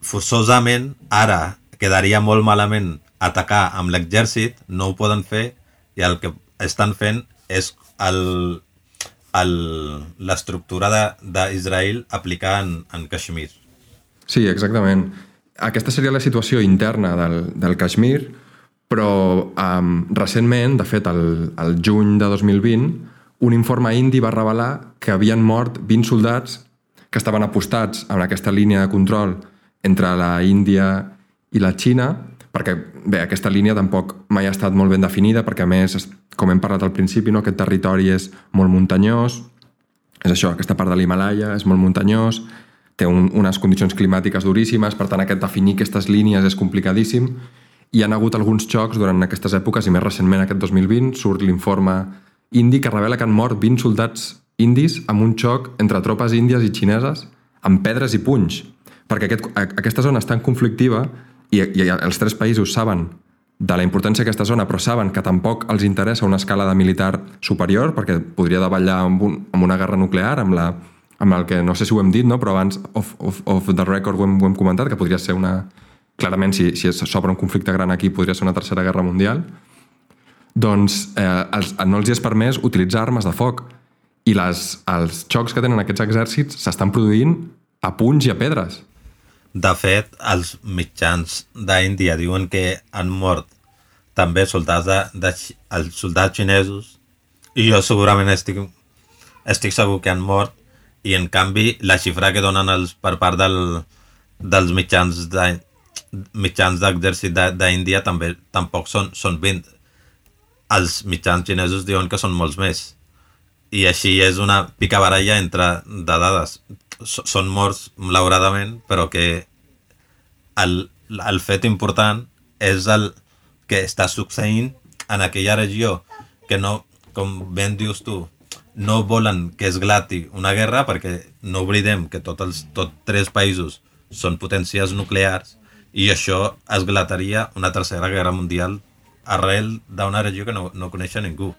Speaker 3: forçosament ara quedaria molt malament atacar amb l'exèrcit, no ho poden fer, i el que estan fent és l'estructura d'Israel aplicar en, en Kashmir.
Speaker 1: Sí, exactament. Aquesta seria la situació interna del, del Kashmir, però um, recentment, de fet, el, el juny de 2020, un informe indi va revelar que havien mort 20 soldats que estaven apostats en aquesta línia de control entre la Índia i la Xina, perquè, bé, aquesta línia tampoc mai ha estat molt ben definida, perquè, a més, com hem parlat al principi, no, aquest territori és molt muntanyós, és això, aquesta part de l'Himalaya és molt muntanyós, té un, unes condicions climàtiques duríssimes, per tant, aquest definir aquestes línies és complicadíssim, hi han hagut alguns xocs durant aquestes èpoques i més recentment aquest 2020 surt l'informe indi que revela que han mort 20 soldats indis amb un xoc entre tropes índies i xineses amb pedres i punys perquè aquest, aquesta zona és tan conflictiva i, i els tres països saben de la importància d'aquesta zona, però saben que tampoc els interessa una escala de militar superior, perquè podria davallar amb, un, amb una guerra nuclear, amb, la, amb el que no sé si ho hem dit, no? però abans off, off, off the record ho hem, ho hem comentat, que podria ser una, clarament si, si s'obre un conflicte gran aquí podria ser una tercera guerra mundial, doncs eh, els, no els és permès utilitzar armes de foc i les, els xocs que tenen aquests exèrcits s'estan produint a punys i a pedres.
Speaker 3: De fet, els mitjans d'Índia diuen que han mort també soldats, de, de, els soldats xinesos i jo segurament estic, estic segur que han mort i en canvi la xifra que donen els, per part del, dels mitjans mitjans d'exèrcit d'Índia també tampoc són, són 20. Els mitjans xinesos diuen que són molts més. I així és una picabaralla entre de dades. Són morts, malauradament, però que el, el fet important és el que està succeint en aquella regió que no, com ben dius tu, no volen que es glati una guerra perquè no oblidem que tots els tot tres països són potències nuclears i això esglataria una tercera guerra mundial arrel d'una regió que no, no coneix ningú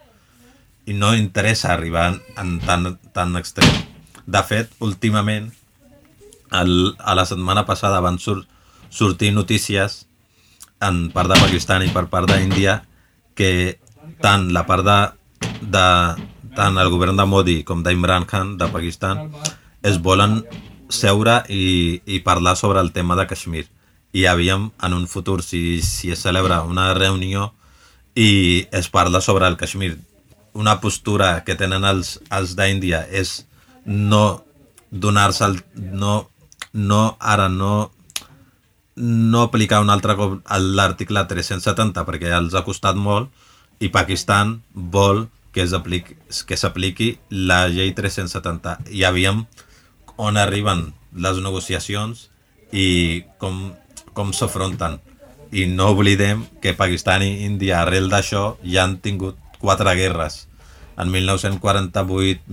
Speaker 3: i no interessa arribar en tan, tan extrem. De fet, últimament, el, a la setmana passada van sur, sortir notícies en part de Pakistan i per part d'Índia que tant la part de, de tant el govern de Modi com d'Imran Khan de Pakistan es volen seure i, i parlar sobre el tema de Kashmir. I aviam en un futur si, si es celebra una reunió i es parla sobre el Kashmir. Una postura que tenen els, els d'Índia és no donar-se no, no ara no no aplicar un altre cop l'article 370 perquè els ha costat molt i Pakistan vol que s'apliqui la llei 370 i aviam on arriben les negociacions i com, com s'afronten. I no oblidem que Pakistan i Índia arrel d'això ja han tingut quatre guerres. En 1948,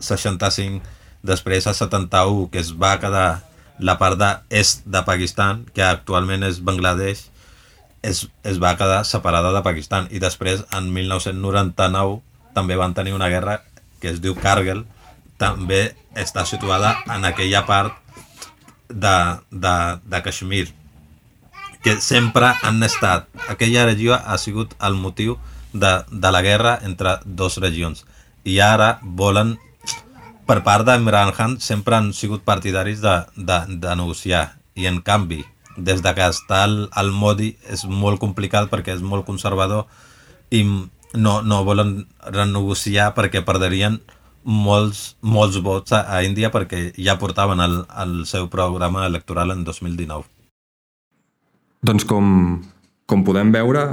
Speaker 3: 1965 després a 71 que es va quedar la part d'est de Pakistan que actualment és Bangladesh es, es va quedar separada de Pakistan. I després en 1999 també van tenir una guerra que es diu Kargil. També està situada en aquella part de, de, de Kashmir que sempre han estat. Aquella regió ha sigut el motiu de, de la guerra entre dues regions. I ara volen per part d'Imran Khan sempre han sigut partidaris de, de, de negociar i en canvi des de que està el, el Modi és molt complicat perquè és molt conservador i no, no volen renegociar perquè perderien molts, molts vots a, a Índia perquè ja portaven el, el seu programa electoral en 2019.
Speaker 1: Doncs com, com podem veure,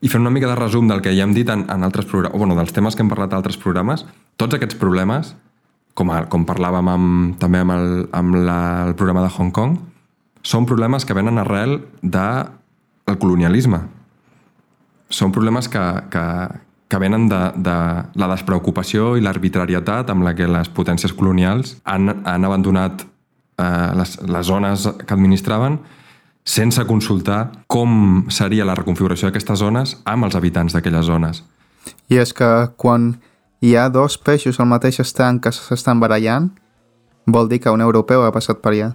Speaker 1: i fent una mica de resum del que ja hem dit en, en altres programes, o bueno, dels temes que hem parlat a altres programes, tots aquests problemes, com, a, com parlàvem amb, també amb, el, amb la, el programa de Hong Kong, són problemes que venen arrel del de colonialisme. Són problemes que, que, que venen de, de la despreocupació i l'arbitrarietat amb la que les potències colonials han, han abandonat eh, les, les zones que administraven sense consultar com seria la reconfiguració d'aquestes zones amb els habitants d'aquelles zones.
Speaker 2: I és que quan hi ha dos peixos al mateix estanc que s'estan barallant, vol dir que un europeu ha passat per allà.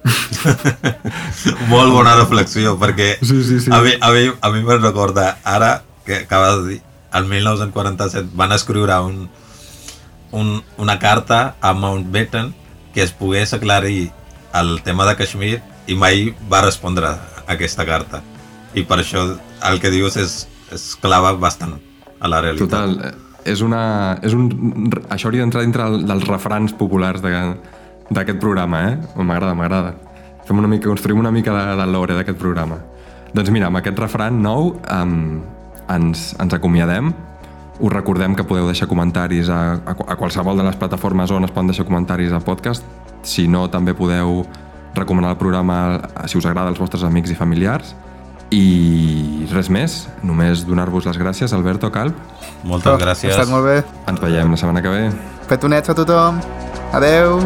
Speaker 3: Molt bona reflexió, perquè
Speaker 1: sí, sí, sí.
Speaker 3: a mi, a mi, a mi me'n recorda ara que acabes de dir, el 1947 van escriure un, un, una carta a Mountbatten que es pogués aclarir el tema de Kashmir i mai va respondre a aquesta carta. I per això el que dius és, és clava bastant a la realitat.
Speaker 1: Total, eh, és una, és un, això hauria d'entrar dintre dels refrans populars d'aquest programa, eh? M'agrada, m'agrada. Fem una mica, construïm una mica de, de lore d'aquest programa. Doncs mira, amb aquest refran nou um, ens, ens acomiadem. Us recordem que podeu deixar comentaris a, a, a qualsevol de les plataformes on es poden deixar comentaris a podcast. Si no, també podeu recomanar el programa si us agrada als vostres amics i familiars. I res més, només donar-vos les gràcies, Alberto Calp.
Speaker 3: Moltes oh, gràcies.
Speaker 2: Ha estat molt bé.
Speaker 1: Ens veiem la setmana que ve.
Speaker 2: Petonets a tothom. Adeu.